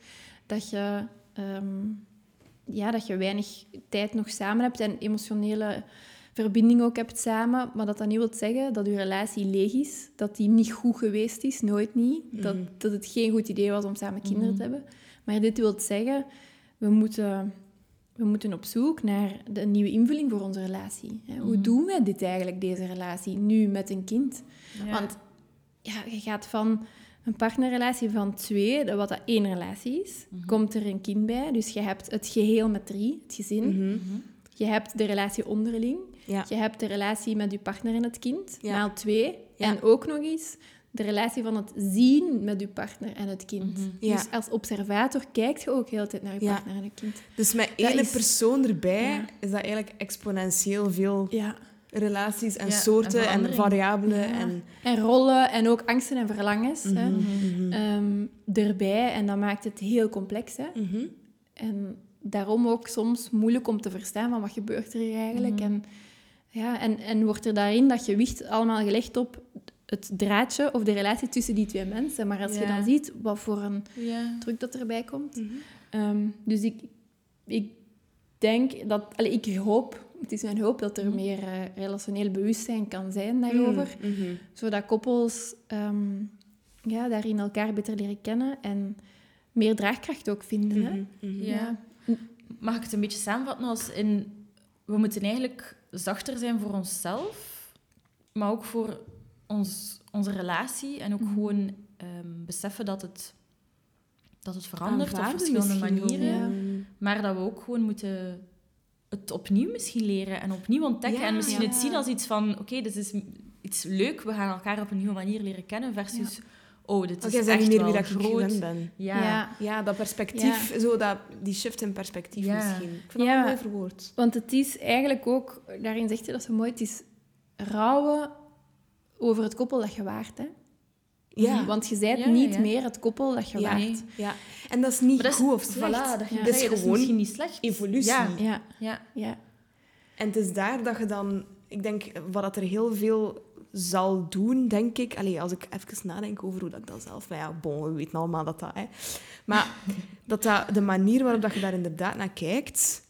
Speaker 3: dat je, ehm, ja, dat je weinig tijd nog samen hebt en emotionele verbinding ook hebt samen, maar dat dat niet wil zeggen dat je relatie leeg is, dat die niet goed geweest is, nooit niet, dat,
Speaker 2: Mhm.
Speaker 3: dat het geen goed idee was om samen kinderen
Speaker 1: Mhm.
Speaker 3: te hebben. Maar dit wil zeggen, we moeten, we moeten op zoek naar de, een nieuwe invulling voor onze relatie. Hè. Hoe
Speaker 1: Mhm.
Speaker 3: doen wij dit eigenlijk, deze relatie, nu met een kind?
Speaker 1: Ja.
Speaker 3: Want ja, je gaat van een partnerrelatie van twee, dat wat dat één relatie is, komt er een kind bij. Dus je hebt het geheel met drie, het gezin. Je hebt de relatie onderling.
Speaker 2: Ja.
Speaker 3: Je hebt de relatie met je partner en het kind,
Speaker 2: Ja.
Speaker 3: maal twee.
Speaker 2: Ja.
Speaker 3: En ook nog eens de relatie van het zien met je partner en het kind.
Speaker 1: Mhm.
Speaker 2: Ja.
Speaker 3: Dus als observator kijkt je ook heel de tijd naar je
Speaker 2: Ja.
Speaker 3: partner en het kind.
Speaker 2: Dus met één
Speaker 3: is-
Speaker 2: persoon erbij
Speaker 3: Ja.
Speaker 2: is dat eigenlijk exponentieel veel
Speaker 3: Ja.
Speaker 2: relaties en
Speaker 1: Ja,
Speaker 2: soorten
Speaker 1: en
Speaker 2: variabelen.
Speaker 3: Ja.
Speaker 2: En,
Speaker 3: En rollen en ook angsten en verlangens hè,
Speaker 2: Mhm,
Speaker 1: Mhm.
Speaker 3: ehm, erbij. En dat maakt het heel complex. Hè. En daarom ook soms moeilijk om te verstaan van wat gebeurt er hier eigenlijk. En, ja, en, en wordt er daarin dat gewicht allemaal gelegd op het draadje of de relatie tussen die twee mensen. Maar als je dan ziet wat voor een
Speaker 1: Ja.
Speaker 3: druk dat erbij komt.
Speaker 2: Mhm.
Speaker 3: Ehm, dus ik, ik denk dat... Allee, ik hoop, het is mijn hoop dat er
Speaker 1: Mhm.
Speaker 3: meer eh, relationeel bewustzijn kan zijn daarover.
Speaker 2: Mhm.
Speaker 3: Zodat koppels ehm, ja, daarin elkaar beter leren kennen en meer draagkracht ook vinden. Hè?
Speaker 1: Ja. Mag ik het een beetje samenvatten als in... We moeten eigenlijk zachter zijn voor onszelf, maar ook voor ons, onze relatie. En ook
Speaker 3: Mhm.
Speaker 1: gewoon ehm, beseffen dat het, dat het verandert op verschillende manieren. Maar dat we ook gewoon moeten het opnieuw misschien leren en opnieuw ontdekken.
Speaker 2: Ja,
Speaker 1: en misschien
Speaker 2: ja.
Speaker 1: het zien als iets van, oké, dit is iets leuk, we gaan elkaar op een nieuwe manier leren kennen, versus, oh, dit is
Speaker 2: jij
Speaker 1: echt
Speaker 2: niet meer wie
Speaker 1: wel
Speaker 2: dat
Speaker 1: groot.
Speaker 2: gewend ben.
Speaker 1: Ja.
Speaker 3: Ja.
Speaker 2: Ja, dat perspectief, zo dat, die shift in perspectief
Speaker 1: Ja.
Speaker 2: misschien. Ik vind
Speaker 3: Ja.
Speaker 2: dat mooi verwoord.
Speaker 3: Want het is eigenlijk ook, daarin zegt je dat zo mooi, het is rouwen over het koppel dat je waart. Hè?
Speaker 2: Ja.
Speaker 3: Want je bent
Speaker 1: Ja,
Speaker 3: niet
Speaker 1: ja.
Speaker 3: meer het koppel dat je
Speaker 2: Ja.
Speaker 3: waart.
Speaker 1: Nee.
Speaker 2: ja. En dat is niet
Speaker 1: Maar dat is,
Speaker 2: goed of slecht.
Speaker 1: Voilà, dat,
Speaker 2: Dat is
Speaker 1: dat is
Speaker 2: gewoon
Speaker 1: misschien niet slecht.
Speaker 2: evolutie.
Speaker 1: Ja,
Speaker 3: Ja,
Speaker 1: ja.
Speaker 3: ja.
Speaker 2: En het is daar dat je dan... Ik denk, wat dat er heel veel zal doen, denk ik... Allee, als ik even nadenk over hoe dat ik dat zelf... Maar ja, bon, we weten allemaal dat dat... Hè. Maar dat, dat de manier waarop dat je daar inderdaad naar kijkt...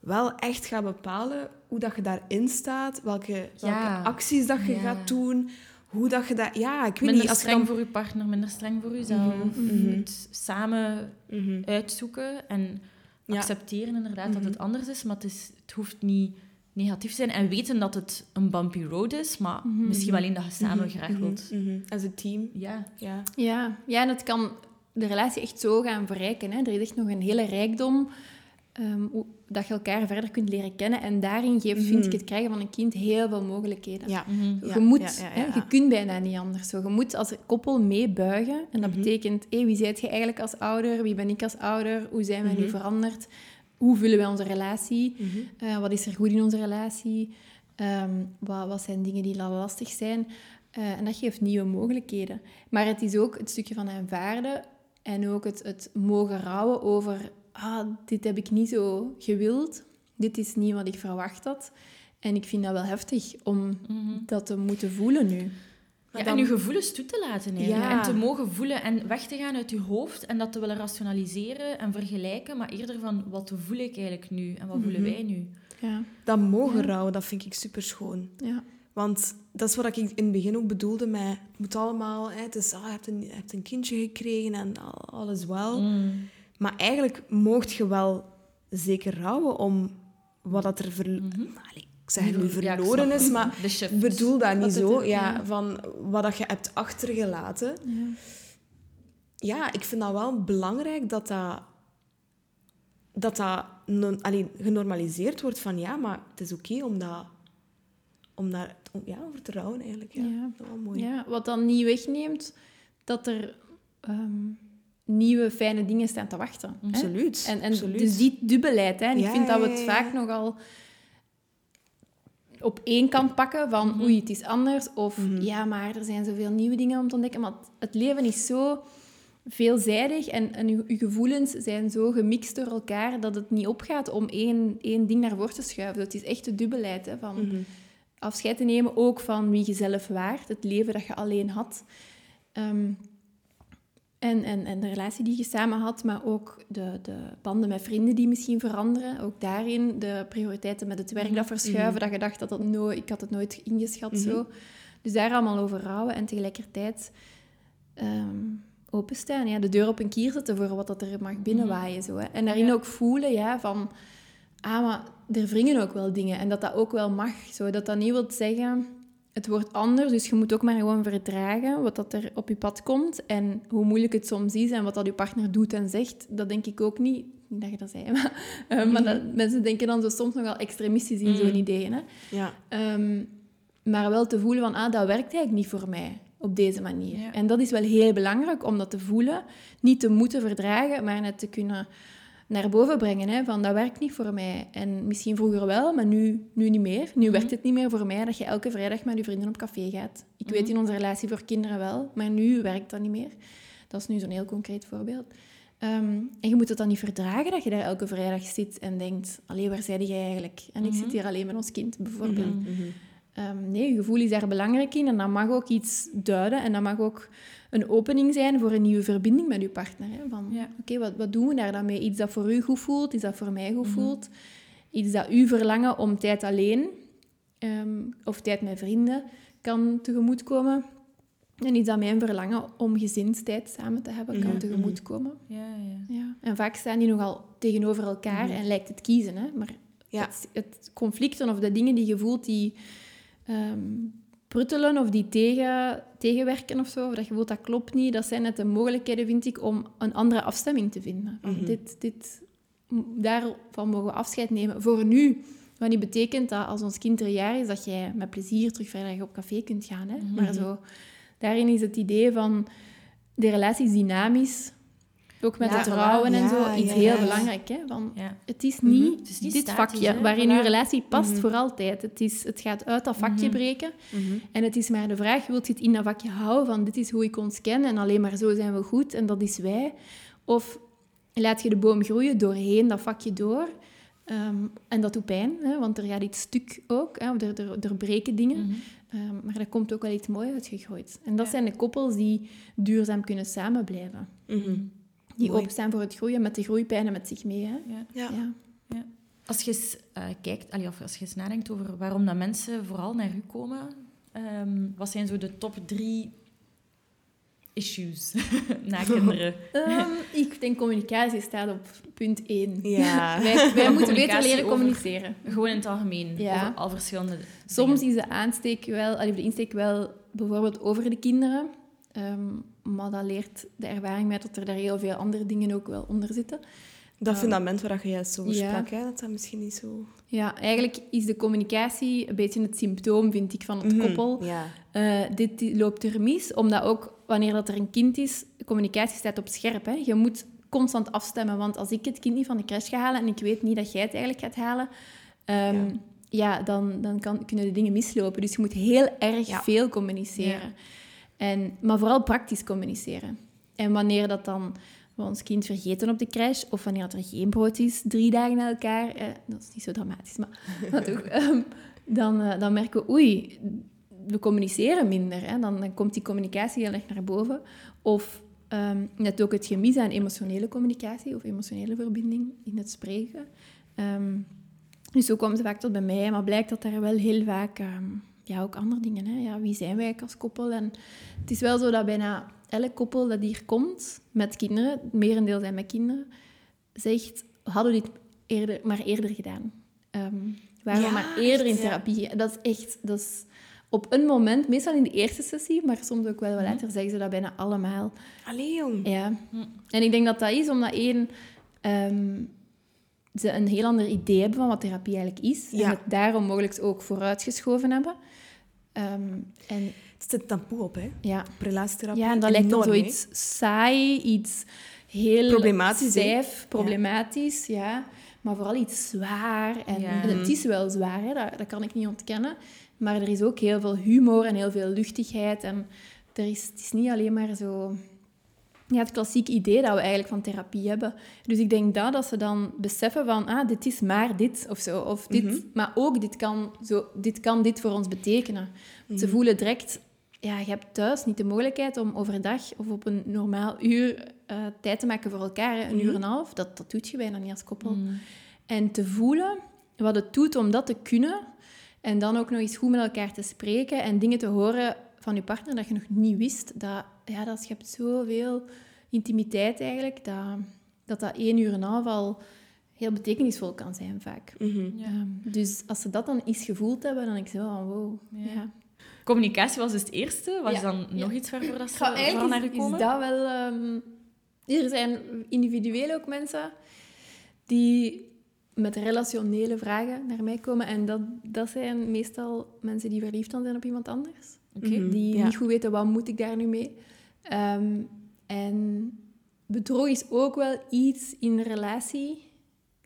Speaker 2: wel echt gaat bepalen hoe dat je daarin staat, welke, welke
Speaker 1: Ja.
Speaker 2: acties dat je
Speaker 1: Ja.
Speaker 2: gaat doen, hoe dat je dat... Ja, ik weet
Speaker 1: Minder
Speaker 2: niet, als
Speaker 1: streng
Speaker 2: dan...
Speaker 1: voor je partner, minder streng voor jezelf.
Speaker 2: Mhm.
Speaker 1: Het samen
Speaker 2: Mhm.
Speaker 1: uitzoeken en accepteren inderdaad dat
Speaker 2: Mhm.
Speaker 1: het anders is, maar het, is, het hoeft niet negatief zijn. En weten dat het een bumpy road is, maar
Speaker 3: Mhm.
Speaker 1: misschien wel dat je samen
Speaker 2: Mhm,
Speaker 1: graag
Speaker 2: mhm,
Speaker 1: wilt.
Speaker 2: mhm. Als een team,
Speaker 1: Ja.
Speaker 2: ja.
Speaker 3: Ja. ja, en het kan de relatie echt zo gaan verrijken. Hè. Er is echt nog een hele rijkdom ehm, hoe, dat je elkaar verder kunt leren kennen. En daarin geeft, vind ik,
Speaker 2: Mhm.
Speaker 3: het krijgen van een kind heel veel mogelijkheden.
Speaker 2: Ja.
Speaker 1: Mhm.
Speaker 3: Je moet,
Speaker 2: ja, ja,
Speaker 3: Hè,
Speaker 2: ja.
Speaker 3: je kunt bijna niet anders. Zo. Je moet als koppel meebuigen. En dat
Speaker 2: Mhm.
Speaker 3: betekent, hé, wie zijt je eigenlijk als ouder? Wie ben ik als ouder? Hoe zijn wij nu
Speaker 2: Mhm.
Speaker 3: veranderd? Hoe vullen wij onze relatie?
Speaker 2: Mhm.
Speaker 3: Eh, wat is er goed in onze relatie? Ehm, wat, wat zijn dingen die lastig zijn? Eh, en dat geeft nieuwe mogelijkheden. Maar het is ook het stukje van aanvaarden en ook het, het mogen rouwen over... Ah, dit heb ik niet zo gewild. Dit is niet wat ik verwacht had. En ik vind dat wel heftig om
Speaker 1: Mhm.
Speaker 3: dat te moeten voelen nu.
Speaker 1: Ja,
Speaker 2: dan-
Speaker 1: En je gevoelens toe te laten eigenlijk.
Speaker 2: Ja.
Speaker 1: En te mogen voelen en weg te gaan uit je hoofd en dat te willen rationaliseren en vergelijken, maar eerder van wat voel ik eigenlijk nu en wat voelen
Speaker 2: Mhm.
Speaker 1: wij nu?
Speaker 3: Ja,
Speaker 2: Dat mogen
Speaker 3: Ja.
Speaker 2: rouwen, dat vind ik super schoon.
Speaker 3: ja.
Speaker 2: Want dat is wat ik in het begin ook bedoelde met... Het moet allemaal... Hè, het is, ah, je, hebt een, je hebt een kindje gekregen en al- alles wel.
Speaker 1: Mm.
Speaker 2: Maar eigenlijk moogt je wel zeker rouwen om wat dat er... Ver...
Speaker 1: Mhm.
Speaker 2: Allee, ik zeg het nu verloren is, maar ik bedoel dat niet
Speaker 3: Dat
Speaker 2: zo.
Speaker 3: er-
Speaker 2: Ja,
Speaker 3: ja.
Speaker 2: van wat dat je hebt achtergelaten.
Speaker 3: ja.
Speaker 2: Ja, ik vind dat wel belangrijk dat dat... Dat dat non- allee, genormaliseerd wordt van ja, maar het is oké om dat... Om daar om, ja, over te rouwen eigenlijk. Ja.
Speaker 3: Ja.
Speaker 2: Dat wel mooi.
Speaker 3: Ja, wat dan niet wegneemt dat er ehm, nieuwe fijne dingen staan te wachten. hè?
Speaker 2: Absoluut.
Speaker 3: En, en
Speaker 2: absoluut.
Speaker 3: dus die dubbelheid. Hè? En ik vind dat we het vaak nogal op één kant pakken van
Speaker 1: Mhm.
Speaker 3: oei, het is anders. Of
Speaker 2: Mhm.
Speaker 3: ja, maar er zijn zoveel nieuwe dingen om te ontdekken. Maar het- leven is zo veelzijdig en, en uw, uw gevoelens zijn zo gemixt door elkaar dat het niet opgaat om één, één ding naar voren te schuiven. Het is echt de dubbelheid hè, van
Speaker 2: Mhm.
Speaker 3: afscheid te nemen, ook van wie je zelf waart, het leven dat je alleen had. Ehm, en, en, en de relatie die je samen had, maar ook de, de banden met vrienden die misschien veranderen. Ook daarin de prioriteiten met het werk dat verschuiven, dat je dacht dat dat nooit... Ik had het nooit ingeschat
Speaker 2: Mhm.
Speaker 3: zo. Dus daar allemaal over rouwen en tegelijkertijd ehm, openstaan. Ja, de deur op een kier zetten voor wat dat er mag binnenwaaien. Zo, hè. En daarin
Speaker 1: Ja.
Speaker 3: ook voelen ja, van... Ah, maar er wringen ook wel dingen. En dat dat ook wel mag. Zo, dat dat niet wil zeggen... Het wordt anders, dus je moet ook maar gewoon verdragen wat dat er op je pad komt. En hoe moeilijk het soms is en wat dat je partner doet en zegt, dat denk ik ook niet. Niet dat je dat zei, maar, eh, maar dat, mensen denken dan zo soms nogal extremistisch in zo'n
Speaker 1: Mhm.
Speaker 3: ideeën. Hè?
Speaker 2: Ja.
Speaker 3: Ehm, maar wel te voelen van, ah, dat werkt eigenlijk niet voor mij op deze manier.
Speaker 1: Ja.
Speaker 3: En dat is wel heel belangrijk om dat te voelen. Niet te moeten verdragen, maar net te kunnen naar boven brengen. Hè, van, dat werkt niet voor mij. En misschien vroeger wel, maar nu, nu niet meer. Nu
Speaker 1: Mhm.
Speaker 3: werkt het niet meer voor mij dat je elke vrijdag met je vrienden op café gaat. Ik weet
Speaker 1: Mhm.
Speaker 3: in onze relatie voor kinderen wel, maar nu werkt dat niet meer. Dat is nu zo'n heel concreet voorbeeld. Ehm, en je moet het dan niet verdragen dat je daar elke vrijdag zit en denkt... Allee, waar zei jij eigenlijk? En ik
Speaker 1: Mhm.
Speaker 3: zit hier alleen met ons kind, bijvoorbeeld.
Speaker 1: Mhm.
Speaker 2: Mhm.
Speaker 3: Ehm, nee, je gevoel is daar belangrijk in en dat mag ook iets duiden en dat mag ook een opening zijn voor een nieuwe verbinding met je partner. Hè? Van,
Speaker 1: Ja.
Speaker 3: oké, wat, wat doen we daar dan mee? Iets dat voor u goed voelt, iets dat voor mij goed
Speaker 1: Mhm.
Speaker 3: voelt. Iets dat u verlangen om tijd alleen ehm, of tijd met vrienden kan tegemoetkomen. En iets dat mijn verlangen om gezinstijd samen te hebben kan
Speaker 2: Mhm,
Speaker 3: tegemoetkomen.
Speaker 1: Ja, ja.
Speaker 3: Ja. En vaak staan die nogal tegenover elkaar
Speaker 2: Mhm.
Speaker 3: en lijkt het kiezen. Hè? Maar
Speaker 2: Ja.
Speaker 3: het, het conflicten of de dingen die je voelt die ehm, pruttelen of die tegen, tegenwerken of zo, of dat je voelt dat klopt niet, dat zijn net de mogelijkheden, vind ik, om een andere afstemming te vinden.
Speaker 2: Mhm.
Speaker 3: dit, dit, daarvan mogen we afscheid nemen voor nu. Wat niet betekent dat als ons kind er jaar is, dat jij met plezier terug vrijdag op café kunt gaan. Hè?
Speaker 1: Mhm.
Speaker 3: Maar zo, daarin is het idee van de relatie is dynamisch. Ook met
Speaker 2: Ja,
Speaker 3: het
Speaker 2: voilà.
Speaker 3: rouwen en zo. Iets
Speaker 2: ja,
Speaker 3: heel
Speaker 2: ja.
Speaker 3: belangrijk. Hè? Van,
Speaker 1: ja.
Speaker 3: het is
Speaker 2: Mhm.
Speaker 3: niet,
Speaker 1: Het is niet
Speaker 3: dit
Speaker 1: statisch,
Speaker 3: vakje
Speaker 1: hè?
Speaker 3: waarin
Speaker 1: Voilà.
Speaker 3: uw relatie past
Speaker 2: Mhm.
Speaker 3: voor altijd. Het, is, het gaat uit dat vakje
Speaker 1: Mhm.
Speaker 3: breken. En het is maar de vraag, wilt je het in dat vakje houden van dit is hoe ik ons ken en alleen maar zo zijn we goed en dat is wij? Of laat je de boom groeien doorheen dat vakje door? Ehm, en dat doet pijn, hè, want er gaat iets stuk ook. Hè, of er, er, er breken dingen. Ehm, maar er komt ook wel iets moois uitgegroeid. En dat
Speaker 1: Ja.
Speaker 3: zijn de koppels die duurzaam kunnen samen blijven.
Speaker 2: Mhm.
Speaker 3: Die
Speaker 2: Mooi.
Speaker 3: openstaan voor het groeien met de groeipijnen met zich mee. Hè?
Speaker 1: Ja.
Speaker 2: Ja.
Speaker 3: Ja.
Speaker 1: Als je eens eh, kijkt, allee, of als je eens nadenkt over waarom dat mensen vooral naar u komen, ehm, wat zijn zo de top drie issues na kinderen?
Speaker 3: Ehm, ik denk communicatie staat op punt 1.
Speaker 2: Ja.
Speaker 3: Wij, wij moeten beter leren
Speaker 1: over-
Speaker 3: communiceren.
Speaker 1: Gewoon in het algemeen,
Speaker 3: Ja.
Speaker 1: over al verschillende
Speaker 3: Soms
Speaker 1: dingen.
Speaker 3: is de aansteek wel, allee, de insteek wel bijvoorbeeld over de kinderen. Ehm, maar dat leert de ervaring mij dat er daar heel veel andere dingen ook wel onder zitten.
Speaker 2: Dat
Speaker 3: Ja.
Speaker 2: fundament waar je juist over
Speaker 3: Ja.
Speaker 2: sprak, hè, dat dat misschien niet zo...
Speaker 3: Ja, eigenlijk is de communicatie een beetje het symptoom, vind ik, van het
Speaker 2: Mhm.
Speaker 3: koppel.
Speaker 2: Ja.
Speaker 3: Eh, dit loopt er mis, omdat ook wanneer dat er een kind is, communicatie staat op scherp. Hè? Je moet constant afstemmen. Want als ik het kind niet van de crash ga halen en ik weet niet dat jij het eigenlijk gaat halen, ehm, ja. ja, dan, dan kan, kunnen de dingen mislopen. Dus je moet heel erg veel communiceren. En, maar vooral praktisch communiceren. En wanneer dat dan we ons kind vergeten op de crash, of wanneer er geen brood is, drie dagen na elkaar, eh, dat is niet zo dramatisch, maar, ehm, dan, uh, dan merken we, oei, we communiceren minder. Hè? Dan, komt die communicatie heel erg naar boven. Of um, net ook het gemis aan emotionele communicatie of emotionele verbinding in het spreken. Um, dus zo komen ze vaak tot bij mij, maar blijkt dat er wel heel vaak ja, ook andere dingen. Hè? Ja, wie zijn wij als koppel? En het is wel zo dat bijna elk koppel dat hier komt met kinderen, het merendeel zijn met kinderen, zegt, hadden we dit eerder, maar eerder gedaan. Um, waren ja, we maar eerder in therapie. Ja. Dat is echt... Dat is op een moment, meestal in de eerste sessie, maar soms ook wel wat later, mm. zeggen ze dat bijna allemaal.
Speaker 2: Allee, jong.
Speaker 3: Ja. En ik denk dat dat is omdat één... Um, ze een heel ander idee hebben van wat therapie eigenlijk is. Ja. En het daarom mogelijk ook vooruitgeschoven hebben. Um, en
Speaker 2: het zit taboe op, hè?
Speaker 3: Ja.
Speaker 2: Op relatietherapie.
Speaker 3: Ja, en dat lijkt dan zoiets saai, iets heel...
Speaker 2: Problematisch,
Speaker 3: stijf, problematisch, ja. ja. Maar vooral iets zwaar. En,
Speaker 2: Ja.
Speaker 3: en het is wel zwaar, hè? Dat, dat kan ik niet ontkennen. Maar er is ook heel veel humor en heel veel luchtigheid. En er is, het is niet alleen maar zo... Ja, het klassieke idee dat we eigenlijk van therapie hebben. Dus ik denk dat, dat ze dan beseffen van, ah, dit is maar dit, of zo. Of dit,
Speaker 2: Mhm.
Speaker 3: Maar ook, dit kan, zo, dit kan dit voor ons betekenen. Ze voelen direct, ja, je hebt thuis niet de mogelijkheid om overdag of op een normaal uur eh, tijd te maken voor elkaar. Een uur en een half, dat, dat doet je bijna niet als koppel. En te voelen wat het doet om dat te kunnen. En dan ook nog eens goed met elkaar te spreken en dingen te horen van je partner dat je nog niet wist. Dat, ja, dat schept zoveel intimiteit eigenlijk, dat dat, dat één uur en een half al heel betekenisvol kan zijn vaak.
Speaker 2: Mhm.
Speaker 3: Ehm, dus als ze dat dan eens gevoeld hebben, dan denk ik zo van wow.
Speaker 1: Ja.
Speaker 3: Ja.
Speaker 1: Communicatie was dus het eerste. Was
Speaker 3: Ja.
Speaker 1: dan
Speaker 3: Ja.
Speaker 1: nog iets waarvoor dat ze vooral naar
Speaker 3: is, is
Speaker 1: gekomen?
Speaker 3: dat wel... ehm, er zijn individueel ook mensen die met relationele vragen naar mij komen. En dat, dat zijn meestal mensen die verliefd dan zijn op iemand anders.
Speaker 1: Oké.
Speaker 2: Mhm.
Speaker 3: Die
Speaker 2: Ja.
Speaker 3: niet goed weten, wat moet ik daar nu mee? Ehm, en bedrog is ook wel iets in de relatie,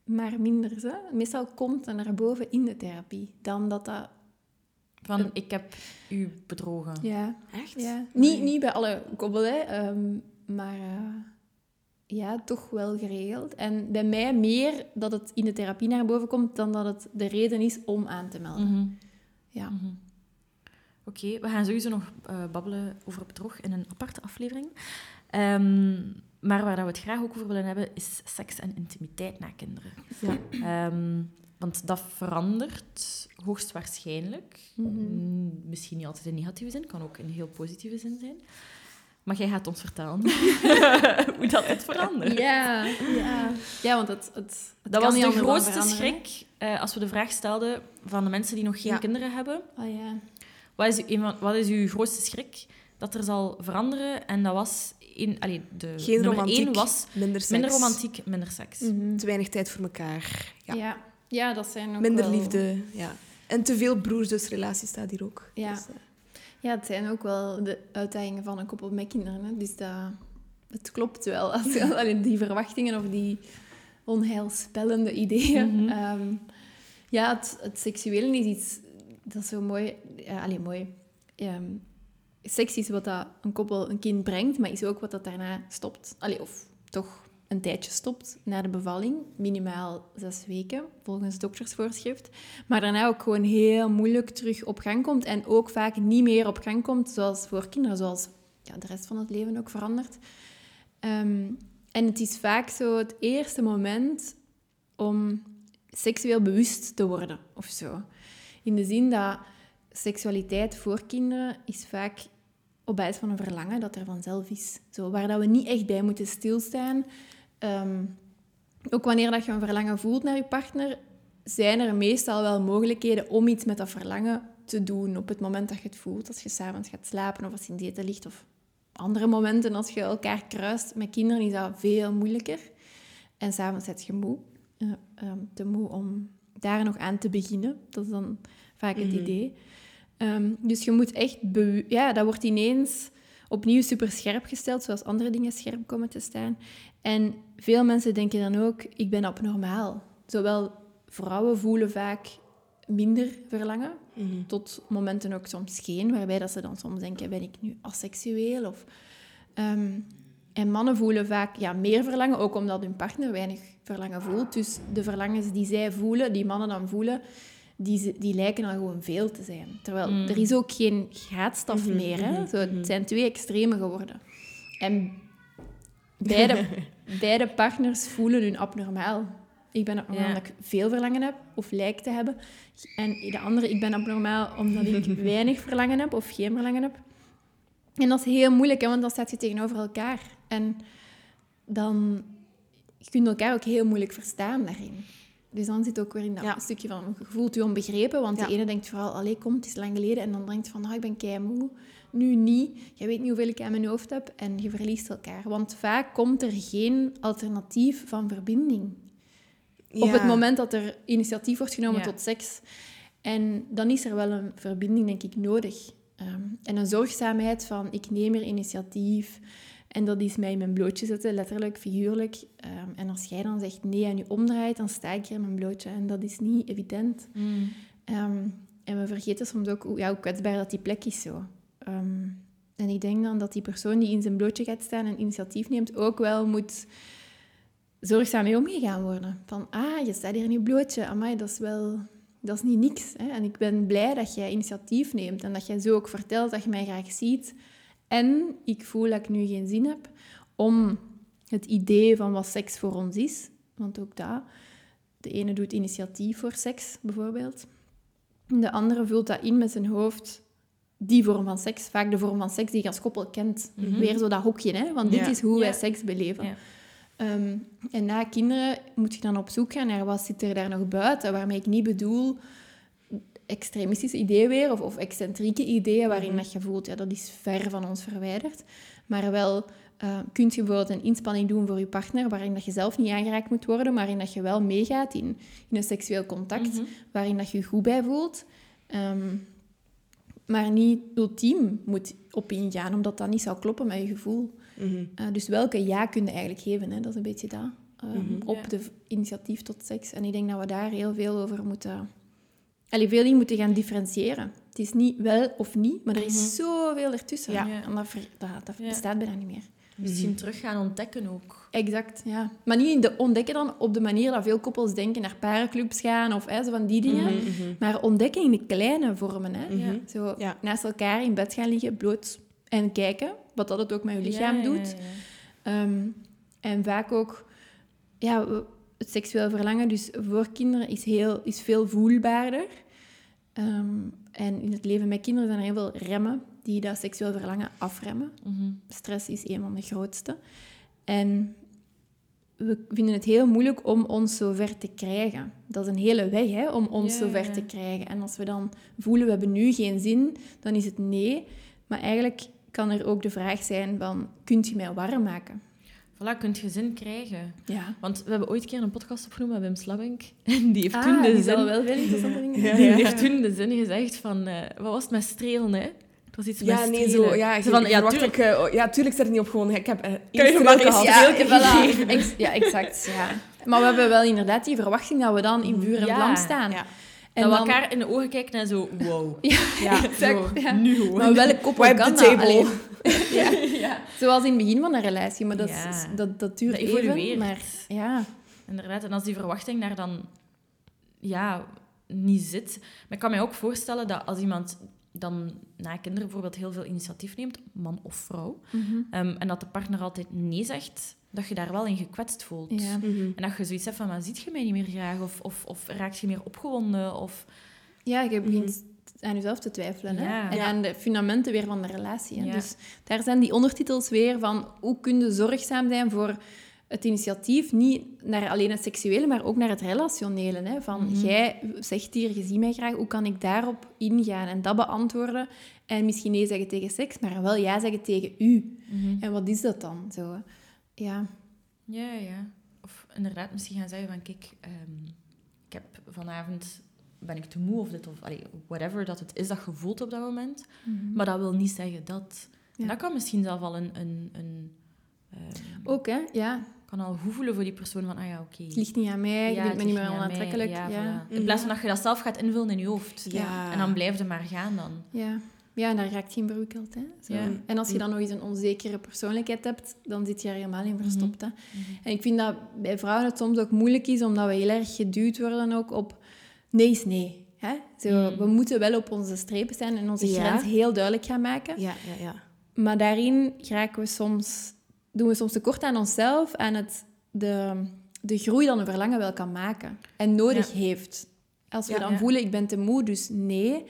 Speaker 3: maar minder. Zo. Meestal komt dat naar boven in de therapie. Dan dat dat...
Speaker 1: Van, ik heb u bedrogen.
Speaker 3: Ja,
Speaker 2: Echt?
Speaker 3: ja. Niet, niet bij alle koppel, hè, ehm, maar eh, ja, toch wel geregeld. En bij mij meer dat het in de therapie naar boven komt dan dat het de reden is om aan te melden.
Speaker 1: Mhm.
Speaker 3: Ja.
Speaker 1: Mhm. Oké, we gaan sowieso nog eh, babbelen over bedrog in een aparte aflevering. Ehm, maar waar dat we het graag ook over willen hebben, is seks en intimiteit na kinderen.
Speaker 2: Ja.
Speaker 1: Ehm, want dat verandert hoogstwaarschijnlijk.
Speaker 3: Mhm.
Speaker 1: Mm, Misschien niet altijd in negatieve zin, kan ook in heel positieve zin zijn. Maar jij gaat ons vertellen hoe dat het verandert.
Speaker 3: Ja, ja. ja, want het, het, het
Speaker 1: Dat was
Speaker 3: niet
Speaker 1: de grootste schrik eh, als we de vraag stelden van de mensen die nog geen
Speaker 2: Ja.
Speaker 1: kinderen hebben.
Speaker 3: Oh, ja.
Speaker 1: Wat is, van- wat is uw grootste schrik dat er zal veranderen? En dat was... In, allee, de
Speaker 2: Geen
Speaker 1: nummer
Speaker 2: romantiek,
Speaker 1: één was
Speaker 2: minder seks.
Speaker 1: minder romantiek, minder seks.
Speaker 3: Mhm.
Speaker 2: Te weinig tijd voor elkaar. Ja.
Speaker 3: ja. Ja, dat zijn ook
Speaker 2: Minder
Speaker 3: wel-
Speaker 2: liefde. Ja. En te veel broers-zusrelatie staat hier ook.
Speaker 3: Ja.
Speaker 2: Dus, eh,
Speaker 3: Ja, het zijn ook wel de uitdagingen van een koppel met kinderen. Hè. Dus dat, het klopt wel. Als allee, die verwachtingen of die onheilspellende ideeën.
Speaker 1: Mhm.
Speaker 3: Ehm, ja, het, het seksuele is iets... Dat is zo mooi. Ja, allee, mooi. Ehm, seks is wat dat een koppel een kind brengt, maar is ook wat dat daarna stopt. Allee, of toch een tijdje stopt na de bevalling. Minimaal zes weken, volgens doktersvoorschrift. Maar daarna ook gewoon heel moeilijk terug op gang komt. En ook vaak niet meer op gang komt, zoals voor kinderen, zoals ja, de rest van het leven ook verandert. Ehm, en het is vaak zo het eerste moment om seksueel bewust te worden, of zo. In de zin dat seksualiteit voor kinderen is vaak op basis van een verlangen dat er vanzelf is. Zo, waar dat we niet echt bij moeten stilstaan. Ehm, ook wanneer dat je een verlangen voelt naar je partner, zijn er meestal wel mogelijkheden om iets met dat verlangen te doen op het moment dat je het voelt. Als je s'avonds gaat slapen of als je in het ligt of andere momenten als je elkaar kruist. Met kinderen is dat veel moeilijker. En s'avonds zit je moe. Eh, ehm, te moe om daar nog aan te beginnen. Dat is dan vaak het
Speaker 2: Mhm.
Speaker 3: idee. Ehm, dus je moet echt... Ja, dat wordt ineens opnieuw super scherp gesteld, zoals andere dingen scherp komen te staan. En veel mensen denken dan ook, ik ben abnormaal. Zowel vrouwen voelen vaak minder verlangen, tot momenten ook soms geen, waarbij dat ze dan soms denken, ben ik nu asexueel? Of, ehm, en mannen voelen vaak ja, meer verlangen, ook omdat hun partner weinig verlangen voelt. Dus de verlangens die zij voelen, die mannen dan voelen, die, die lijken dan gewoon veel te zijn. Terwijl
Speaker 1: Mm.
Speaker 3: er is ook geen graadstaf
Speaker 2: Mhm,
Speaker 3: meer. Hè?
Speaker 2: mhm,
Speaker 3: Zo, het
Speaker 2: mhm.
Speaker 3: zijn twee extreme geworden. En beide, beide partners voelen hun abnormaal. Ik ben abnormaal
Speaker 1: Ja.
Speaker 3: omdat ik veel verlangen heb, of lijk te hebben. En de andere, ik ben abnormaal omdat ik weinig verlangen heb, of geen verlangen heb. En dat is heel moeilijk, hè, want dan staat je tegenover elkaar. En dan je kunt elkaar ook heel moeilijk verstaan daarin. Dus dan zit ook weer in dat
Speaker 2: Ja.
Speaker 3: stukje van, je voelt je onbegrepen, want
Speaker 2: Ja.
Speaker 3: de ene denkt vooral, allee, kom, het is lang geleden. En dan denkt van, ah, ik ben keimoe. Nu niet. Je weet niet hoeveel ik aan mijn hoofd heb. En je verliest elkaar. Want vaak komt er geen alternatief van verbinding. Op het moment dat er initiatief wordt genomen tot seks. En dan is er wel een verbinding, denk ik, nodig. Ehm, en een zorgzaamheid van, ik neem meer initiatief. En dat is mij in mijn blootje zetten, letterlijk, figuurlijk. Ehm, en als jij dan zegt nee en je omdraait, dan sta ik hier in mijn blootje. En dat is niet evident.
Speaker 1: Mm.
Speaker 3: Ehm, en we vergeten soms ook hoe, ja, hoe kwetsbaar dat die plek is zo. En ik denk dan dat die persoon die in zijn blootje gaat staan en initiatief neemt, ook wel moet zorgzaam mee omgegaan worden. Van, ah, je staat hier in je blootje. Amai, dat is wel... Dat is niet niks. Hè? En ik ben blij dat jij initiatief neemt en dat jij zo ook vertelt dat je mij graag ziet. En ik voel dat ik nu geen zin heb om het idee van wat seks voor ons is. Want ook dat, de ene doet initiatief voor seks, bijvoorbeeld. De andere vult dat in met zijn hoofd, die vorm van seks. Vaak de vorm van seks die je als koppel kent.
Speaker 1: Mhm.
Speaker 3: Weer zo dat hokje, hè? want dit
Speaker 2: Ja.
Speaker 3: is hoe wij
Speaker 1: Ja.
Speaker 3: seks beleven.
Speaker 1: Ja.
Speaker 3: Ehm, en na kinderen moet je dan op zoek gaan naar wat zit er daar nog buiten, waarmee ik niet bedoel extremistische ideeën weer, of, of excentrieke ideeën waarin
Speaker 2: Mhm.
Speaker 3: dat je voelt, ja, dat is ver van ons verwijderd. Maar wel eh kun je bijvoorbeeld een inspanning doen voor je partner, waarin dat je zelf niet aangeraakt moet worden, maar waarin dat je wel meegaat in, in een seksueel contact,
Speaker 1: Mhm.
Speaker 3: waarin dat je je goed bij voelt. Ehm, maar niet ultiem moet op ingaan, omdat dat niet zou kloppen met je gevoel.
Speaker 2: Mhm.
Speaker 3: Uh, dus welke ja kun je eigenlijk geven? Hè? Dat is een beetje dat. Um,
Speaker 2: Mhm.
Speaker 3: Op
Speaker 1: Ja.
Speaker 3: de initiatief tot seks. En ik denk dat we daar heel veel over moeten... Allee, veel in moeten gaan differentiëren. Het is niet wel of niet, maar er is
Speaker 1: Mhm.
Speaker 3: zoveel ertussen.
Speaker 1: Ja.
Speaker 3: En dat, ver- dat, dat
Speaker 1: Ja.
Speaker 3: bestaat bijna niet meer.
Speaker 1: Misschien terug gaan ontdekken ook.
Speaker 3: Exact, ja. Maar niet in de ontdekken dan op de manier dat veel koppels denken naar parenclubs gaan of hè, zo van die dingen. Maar ontdekken in de kleine vormen. Hè. Zo
Speaker 2: Ja.
Speaker 3: naast elkaar in bed gaan liggen, bloot en kijken. Wat dat het ook met je lichaam
Speaker 1: Ja,
Speaker 3: doet.
Speaker 1: ja.
Speaker 3: Ehm, en vaak ook ja, het seksueel verlangen, dus voor kinderen, is, heel, is veel voelbaarder. Ehm, en in het leven met kinderen zijn er heel veel remmen die dat seksueel verlangen afremmen.
Speaker 1: Mhm.
Speaker 3: Stress is een van de grootste. En we vinden het heel moeilijk om ons zover te krijgen. Dat is een hele weg hè, om ons
Speaker 1: Ja,
Speaker 3: zover te krijgen. En als we dan voelen, we hebben nu geen zin, dan is het nee. Maar eigenlijk kan er ook de vraag zijn van, kunt je mij warm maken?
Speaker 1: Voilà, kunt je zin krijgen.
Speaker 3: Ja.
Speaker 1: Want we hebben ooit een keer een podcast opgenomen met Wim Slabink. En die heeft
Speaker 3: Ah,
Speaker 1: toen de
Speaker 3: die
Speaker 1: zin...
Speaker 3: wel veel interessante dingen
Speaker 2: Ja,
Speaker 1: Die
Speaker 2: ja.
Speaker 1: heeft toen de zin gezegd van... eh, wat was het met strelen, hè? Het was iets
Speaker 2: Ja,
Speaker 1: met
Speaker 2: nee,
Speaker 1: strelen.
Speaker 2: zo. Ja,
Speaker 1: Zo van, ja, tuurlijk.
Speaker 2: ik, eh, ja, tuurlijk staat het niet op gewoon. Ik heb eh,
Speaker 1: Kan je
Speaker 2: gehad.
Speaker 1: streel-
Speaker 3: Ja, voilà. ja, exact. Ja. Maar we hebben wel inderdaad die verwachting dat we dan in vuur en
Speaker 1: Ja,
Speaker 3: vlam staan. En
Speaker 1: dat we
Speaker 3: dan-
Speaker 1: elkaar in de ogen kijken en zo... Wow.
Speaker 3: Ja,
Speaker 2: Ja,
Speaker 1: Zo,
Speaker 3: ja.
Speaker 1: nu gewoon.
Speaker 3: Maar welk koppel
Speaker 2: Wipe
Speaker 3: kan dat? Allee, ja.
Speaker 1: ja.
Speaker 3: Zoals in het begin van een relatie, maar dat, is- dat, dat duurt
Speaker 1: Dat
Speaker 3: even. Maar ja,
Speaker 1: Inderdaad, en als die verwachting daar dan ja, niet zit. Maar ik kan mij ook voorstellen dat als iemand dan na kinderen bijvoorbeeld heel veel initiatief neemt, man of vrouw, ehm, en dat de partner altijd nee zegt, dat je daar wel in gekwetst voelt.
Speaker 3: ja.
Speaker 2: Mhm.
Speaker 1: En dat je zoiets hebt van, maar ziet je mij niet meer graag? Of, of, of raakt je meer opgewonden? Of,
Speaker 3: ja, je begint aan jezelf te twijfelen. Hè?
Speaker 1: Ja.
Speaker 3: En
Speaker 2: Ja.
Speaker 3: aan de fundamenten weer van de relatie. Hè?
Speaker 1: Ja.
Speaker 3: Dus daar zijn die ondertitels weer van hoe kun je zorgzaam zijn voor het initiatief, niet naar alleen het seksuele, maar ook naar het relationele. Hè? Van,
Speaker 1: Mhm.
Speaker 3: jij zegt hier, je ziet mij graag, hoe kan ik daarop ingaan en dat beantwoorden? En misschien nee zeggen tegen seks, maar wel ja zeggen tegen u. En wat is dat dan? Zo, ja.
Speaker 1: Ja, ja. Of inderdaad misschien gaan zeggen van, kijk, ehm, ik heb vanavond... Ben ik te moe of dit of allee, whatever dat het is dat je voelt op dat moment. Maar dat wil niet zeggen dat. Dat kan misschien zelf al een... een, een ehm,
Speaker 3: Ook, hè? Ja.
Speaker 1: kan al goed voelen voor die persoon van, ah ja, oké.
Speaker 3: Het ligt niet aan mij,
Speaker 1: Ja,
Speaker 3: bent
Speaker 1: het
Speaker 3: me niet meer
Speaker 1: aan mij.
Speaker 3: aantrekkelijk.
Speaker 1: Ja,
Speaker 3: Ja,
Speaker 1: voilà. In plaats van dat je dat zelf gaat invullen in je hoofd.
Speaker 2: Ja.
Speaker 1: En dan blijf je maar gaan dan.
Speaker 3: ja. Ja, en daar raakt geen altijd. Hè? Zo.
Speaker 1: Ja.
Speaker 3: En als je dan nog eens een onzekere persoonlijkheid hebt, dan zit je er helemaal in verstopt.
Speaker 1: Mhm.
Speaker 3: Hè? En ik vind dat bij vrouwen het soms ook moeilijk is, omdat we heel erg geduwd worden ook op nee is nee. Hè? Zo,
Speaker 1: Mm.
Speaker 3: We moeten wel op onze strepen staan en onze
Speaker 2: Ja.
Speaker 3: grens heel duidelijk gaan maken.
Speaker 2: Ja, ja, ja.
Speaker 3: Maar daarin geraken we soms, doen we soms tekort aan onszelf, aan het, de, de groei dat een verlangen wel kan maken en nodig heeft. Als we
Speaker 2: Ja,
Speaker 3: dan voelen, ik ben te moe, dus nee,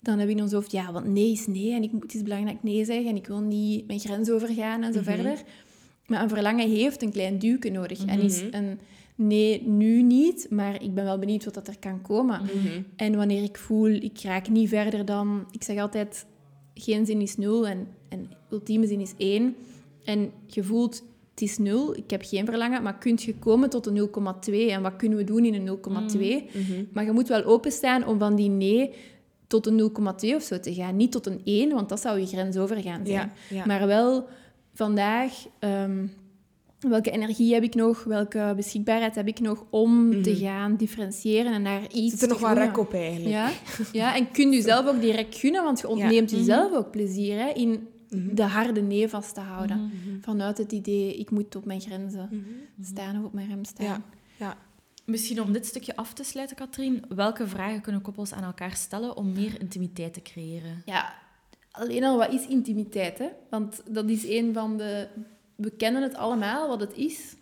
Speaker 3: dan heb ik in ons hoofd, ja, want nee is nee en ik moet, het is belangrijk dat ik nee zeg en ik wil niet mijn grens overgaan en zo
Speaker 2: Mhm.
Speaker 3: verder. Maar een verlangen heeft een klein duwke nodig en is
Speaker 2: Mhm.
Speaker 3: een nee nu niet, maar ik ben wel benieuwd wat dat er kan komen.
Speaker 2: Mhm.
Speaker 3: En wanneer ik voel, ik raak niet verder dan... Ik zeg altijd, geen zin is nul en, en ultieme zin is één. En je voelt, het is nul, ik heb geen verlangen, maar kun je komen tot een 0,2? En wat kunnen we doen in een 0,2?
Speaker 2: Mhm.
Speaker 3: Maar je moet wel openstaan om van die nee tot een 0,2 of zo te gaan. Niet tot een 1, want dat zou je grens overgaan zijn.
Speaker 2: Ja, ja.
Speaker 3: Maar wel vandaag, ehm, welke energie heb ik nog? Welke beschikbaarheid heb ik nog om te
Speaker 2: Mhm.
Speaker 3: gaan differentiëren en naar iets
Speaker 2: Zit er nog
Speaker 3: te
Speaker 2: wat rek op eigenlijk?
Speaker 3: Ja, ja, en kun je zelf ook direct gunnen, want je ontneemt
Speaker 1: Mhm.
Speaker 3: jezelf ook plezier hè, in
Speaker 2: Mhm.
Speaker 3: de harde nee vast te houden. Vanuit het idee, ik moet op mijn grenzen staan of op mijn rem staan.
Speaker 2: Ja.
Speaker 1: Misschien om dit stukje af te sluiten, Katrien. Welke vragen kunnen koppels aan elkaar stellen om meer intimiteit te creëren?
Speaker 3: Ja, alleen al wat is intimiteit? Hè? Want dat is een van de... We kennen het allemaal, wat het is.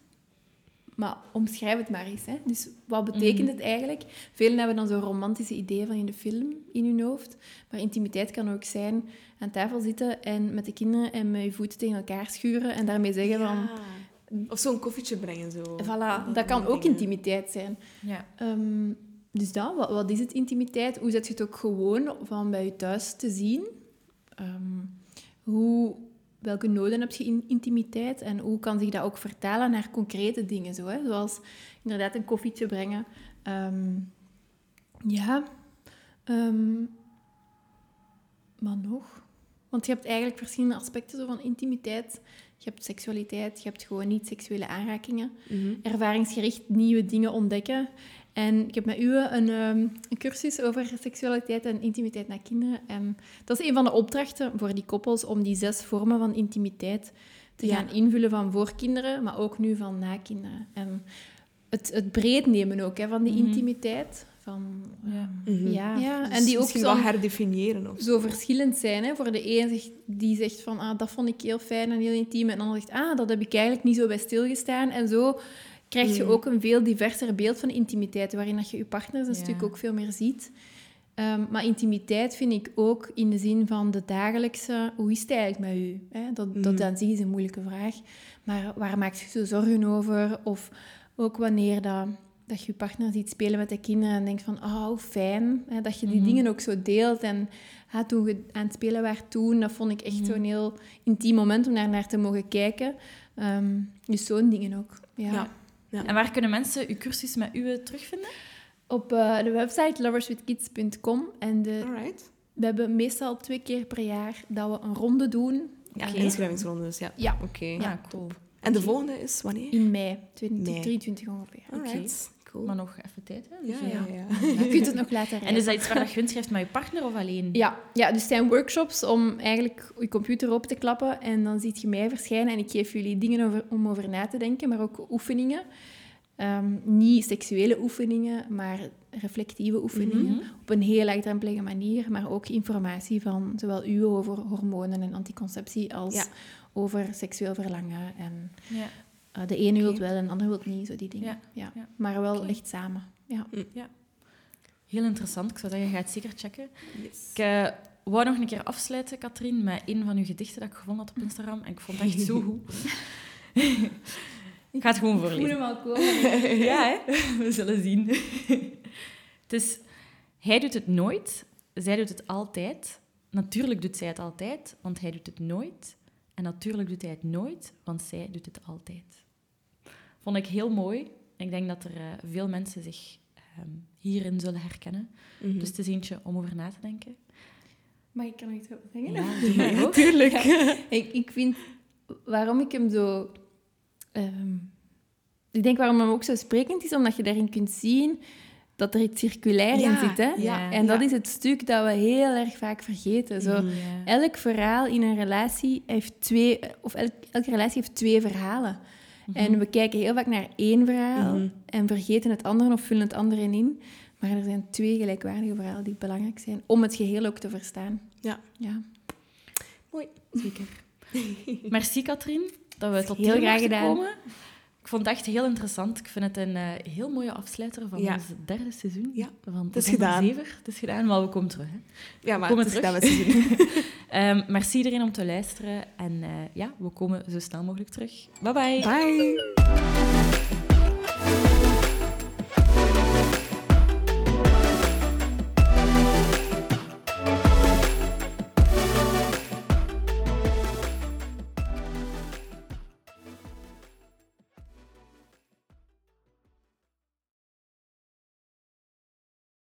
Speaker 3: Maar omschrijf het maar eens. Hè? Dus wat betekent
Speaker 1: Mhm.
Speaker 3: het eigenlijk? Velen hebben dan zo'n romantische idee van in de film in hun hoofd. Maar intimiteit kan ook zijn aan tafel zitten en met de kinderen en met je voeten tegen elkaar schuren en daarmee zeggen van...
Speaker 2: Of zo'n koffietje brengen, zo.
Speaker 3: Voilà, dat kan ook intimiteit zijn.
Speaker 1: Ja.
Speaker 3: Ehm, dus dan, wat, wat is het intimiteit? Hoe zet je het ook gewoon van bij je thuis te zien? Ehm, hoe, welke noden heb je in intimiteit? En hoe kan zich dat ook vertalen naar concrete dingen? Zo, hè? Zoals inderdaad een koffietje brengen. Ehm, ja. Maar nog? Want je hebt eigenlijk verschillende aspecten zo van intimiteit. Je hebt seksualiteit, je hebt gewoon niet-seksuele aanrakingen
Speaker 2: Mhm.
Speaker 3: ervaringsgericht nieuwe dingen ontdekken. En ik heb met u een, ehm, een cursus over seksualiteit en intimiteit naar kinderen. En dat is een van de opdrachten voor die koppels om die zes vormen van intimiteit te
Speaker 2: Ja.
Speaker 3: gaan invullen van voor kinderen, maar ook nu van na kinderen. En het, het breed nemen ook hè, van die
Speaker 1: Mhm.
Speaker 3: intimiteit. Van,
Speaker 1: Ja.
Speaker 2: Mhm.
Speaker 3: ja, ja.
Speaker 2: Dus
Speaker 3: en die ook zo,
Speaker 2: wel herdefiniëren of zo.
Speaker 3: verschillend zijn. Hè. Voor de een zegt, die zegt van, ah, dat vond ik heel fijn en heel intiem. En de ander zegt, ah, dat heb ik eigenlijk niet zo bij stilgestaan. En zo krijg je
Speaker 2: Mhm.
Speaker 3: ook een veel diverser beeld van intimiteit, waarin dat je je partners een
Speaker 1: Ja.
Speaker 3: stuk ook veel meer ziet. Ehm, maar intimiteit vind ik ook in de zin van de dagelijkse... Hoe is het eigenlijk met u? Hè? Dat, dat
Speaker 2: Mhm.
Speaker 3: aan zich is een moeilijke vraag. Maar waar maakt je zo zorgen over? Of ook wanneer dat, dat je je partner ziet spelen met de kinderen en denkt van... Oh, hoe fijn. Hè? Dat je die
Speaker 1: Mhm.
Speaker 3: dingen ook zo deelt. En toen je aan het spelen was toen, dat vond ik echt
Speaker 1: Mhm.
Speaker 3: zo'n heel intiem moment om daar naar te mogen kijken. Ehm, dus zo'n dingen ook. Ja.
Speaker 2: Ja.
Speaker 1: En waar kunnen mensen uw cursus met u terugvinden?
Speaker 3: Op eh, de website loverswithkids.com. En de,
Speaker 2: Alright.
Speaker 3: we hebben meestal twee keer per jaar dat we een ronde doen.
Speaker 2: Ja,
Speaker 1: Oké.
Speaker 2: inschrijvingsrondes, ja.
Speaker 3: Ja.
Speaker 2: Oké.
Speaker 1: Ja, cool.
Speaker 2: En de volgende is wanneer?
Speaker 3: In mei 2023
Speaker 2: Mei.
Speaker 3: ongeveer.
Speaker 2: Alright. Cool.
Speaker 1: Maar nog even tijd, hè?
Speaker 2: Ja,
Speaker 1: Dus,
Speaker 2: ja, ja.
Speaker 3: Je kunt het nog laten
Speaker 1: En
Speaker 3: rijden.
Speaker 1: is dat iets waar je inschrijft met je partner of alleen?
Speaker 3: Ja, ja, dus het zijn workshops om eigenlijk je computer open te klappen en dan ziet je mij verschijnen en ik geef jullie dingen over, om over na te denken, maar ook oefeningen. Ehm, niet seksuele oefeningen, maar reflectieve oefeningen.
Speaker 1: Mhm.
Speaker 3: Op een heel laagdrempelige manier, maar ook informatie van zowel u over hormonen en anticonceptie als
Speaker 2: Ja.
Speaker 3: over seksueel verlangen. En
Speaker 1: Ja.
Speaker 3: Eh, de ene wil
Speaker 2: Oké.
Speaker 3: wel en de ander wil niet, zo die dingen.
Speaker 1: Ja,
Speaker 3: Ja.
Speaker 1: ja.
Speaker 3: Maar wel echt samen. Ja.
Speaker 1: Heel interessant. Ik zou zeggen, ga het zeker checken.
Speaker 2: Yes.
Speaker 1: Ik eh, wou nog een keer afsluiten, Katrien, met een van uw gedichten dat ik gevonden had op Instagram. En ik vond het echt zo goed. ik ga het gewoon
Speaker 3: Ik voel
Speaker 1: voorlezen.
Speaker 3: hem al komen.
Speaker 1: ja, hè? we zullen zien. het is, hij doet het nooit, zij doet het altijd. Natuurlijk doet zij het altijd, want hij doet het nooit. En natuurlijk doet hij het nooit, want zij doet het altijd. Vond ik heel mooi. Ik denk dat er eh, veel mensen zich ehm, hierin zullen herkennen.
Speaker 2: Mhm.
Speaker 1: Dus het is eentje om over na te denken.
Speaker 3: Maar ik kan nog iets over zeggen?
Speaker 1: Ja, doe maar ook.
Speaker 2: Tuurlijk.
Speaker 3: Ik, ik vind, waarom ik hem zo... ehm, ik denk waarom hem ook zo sprekend is, omdat je daarin kunt zien dat er iets circulair
Speaker 2: Ja,
Speaker 3: in zit. Hè?
Speaker 2: ja,
Speaker 3: en dat
Speaker 2: ja.
Speaker 3: is het stuk dat we heel erg vaak vergeten. Zo,
Speaker 1: Ja.
Speaker 3: Elk verhaal in een relatie heeft twee... Of elk, elke relatie heeft twee verhalen. En we kijken heel vaak naar één verhaal
Speaker 2: Mhm.
Speaker 3: en vergeten het andere of vullen het andere in. Maar er zijn twee gelijkwaardige verhalen die belangrijk zijn om het geheel ook te verstaan.
Speaker 2: Ja.
Speaker 3: ja.
Speaker 2: Mooi.
Speaker 1: Zeker. Merci, Katrien, dat we tot
Speaker 3: Heel
Speaker 1: hier
Speaker 3: graag gedaan.
Speaker 1: komen. Ik vond het echt heel interessant. Ik vind het een eh, heel mooie afsluiter van
Speaker 2: Ja.
Speaker 1: ons derde seizoen.
Speaker 2: Ja,
Speaker 1: van
Speaker 2: het is gedaan.
Speaker 1: Zever. Het is gedaan, maar we komen terug. Hè.
Speaker 2: Ja, maar
Speaker 1: Komen
Speaker 2: het is
Speaker 1: terug. Ehm, merci iedereen om te luisteren. En eh, ja, we komen zo snel mogelijk terug. Bye bye.
Speaker 2: Bye.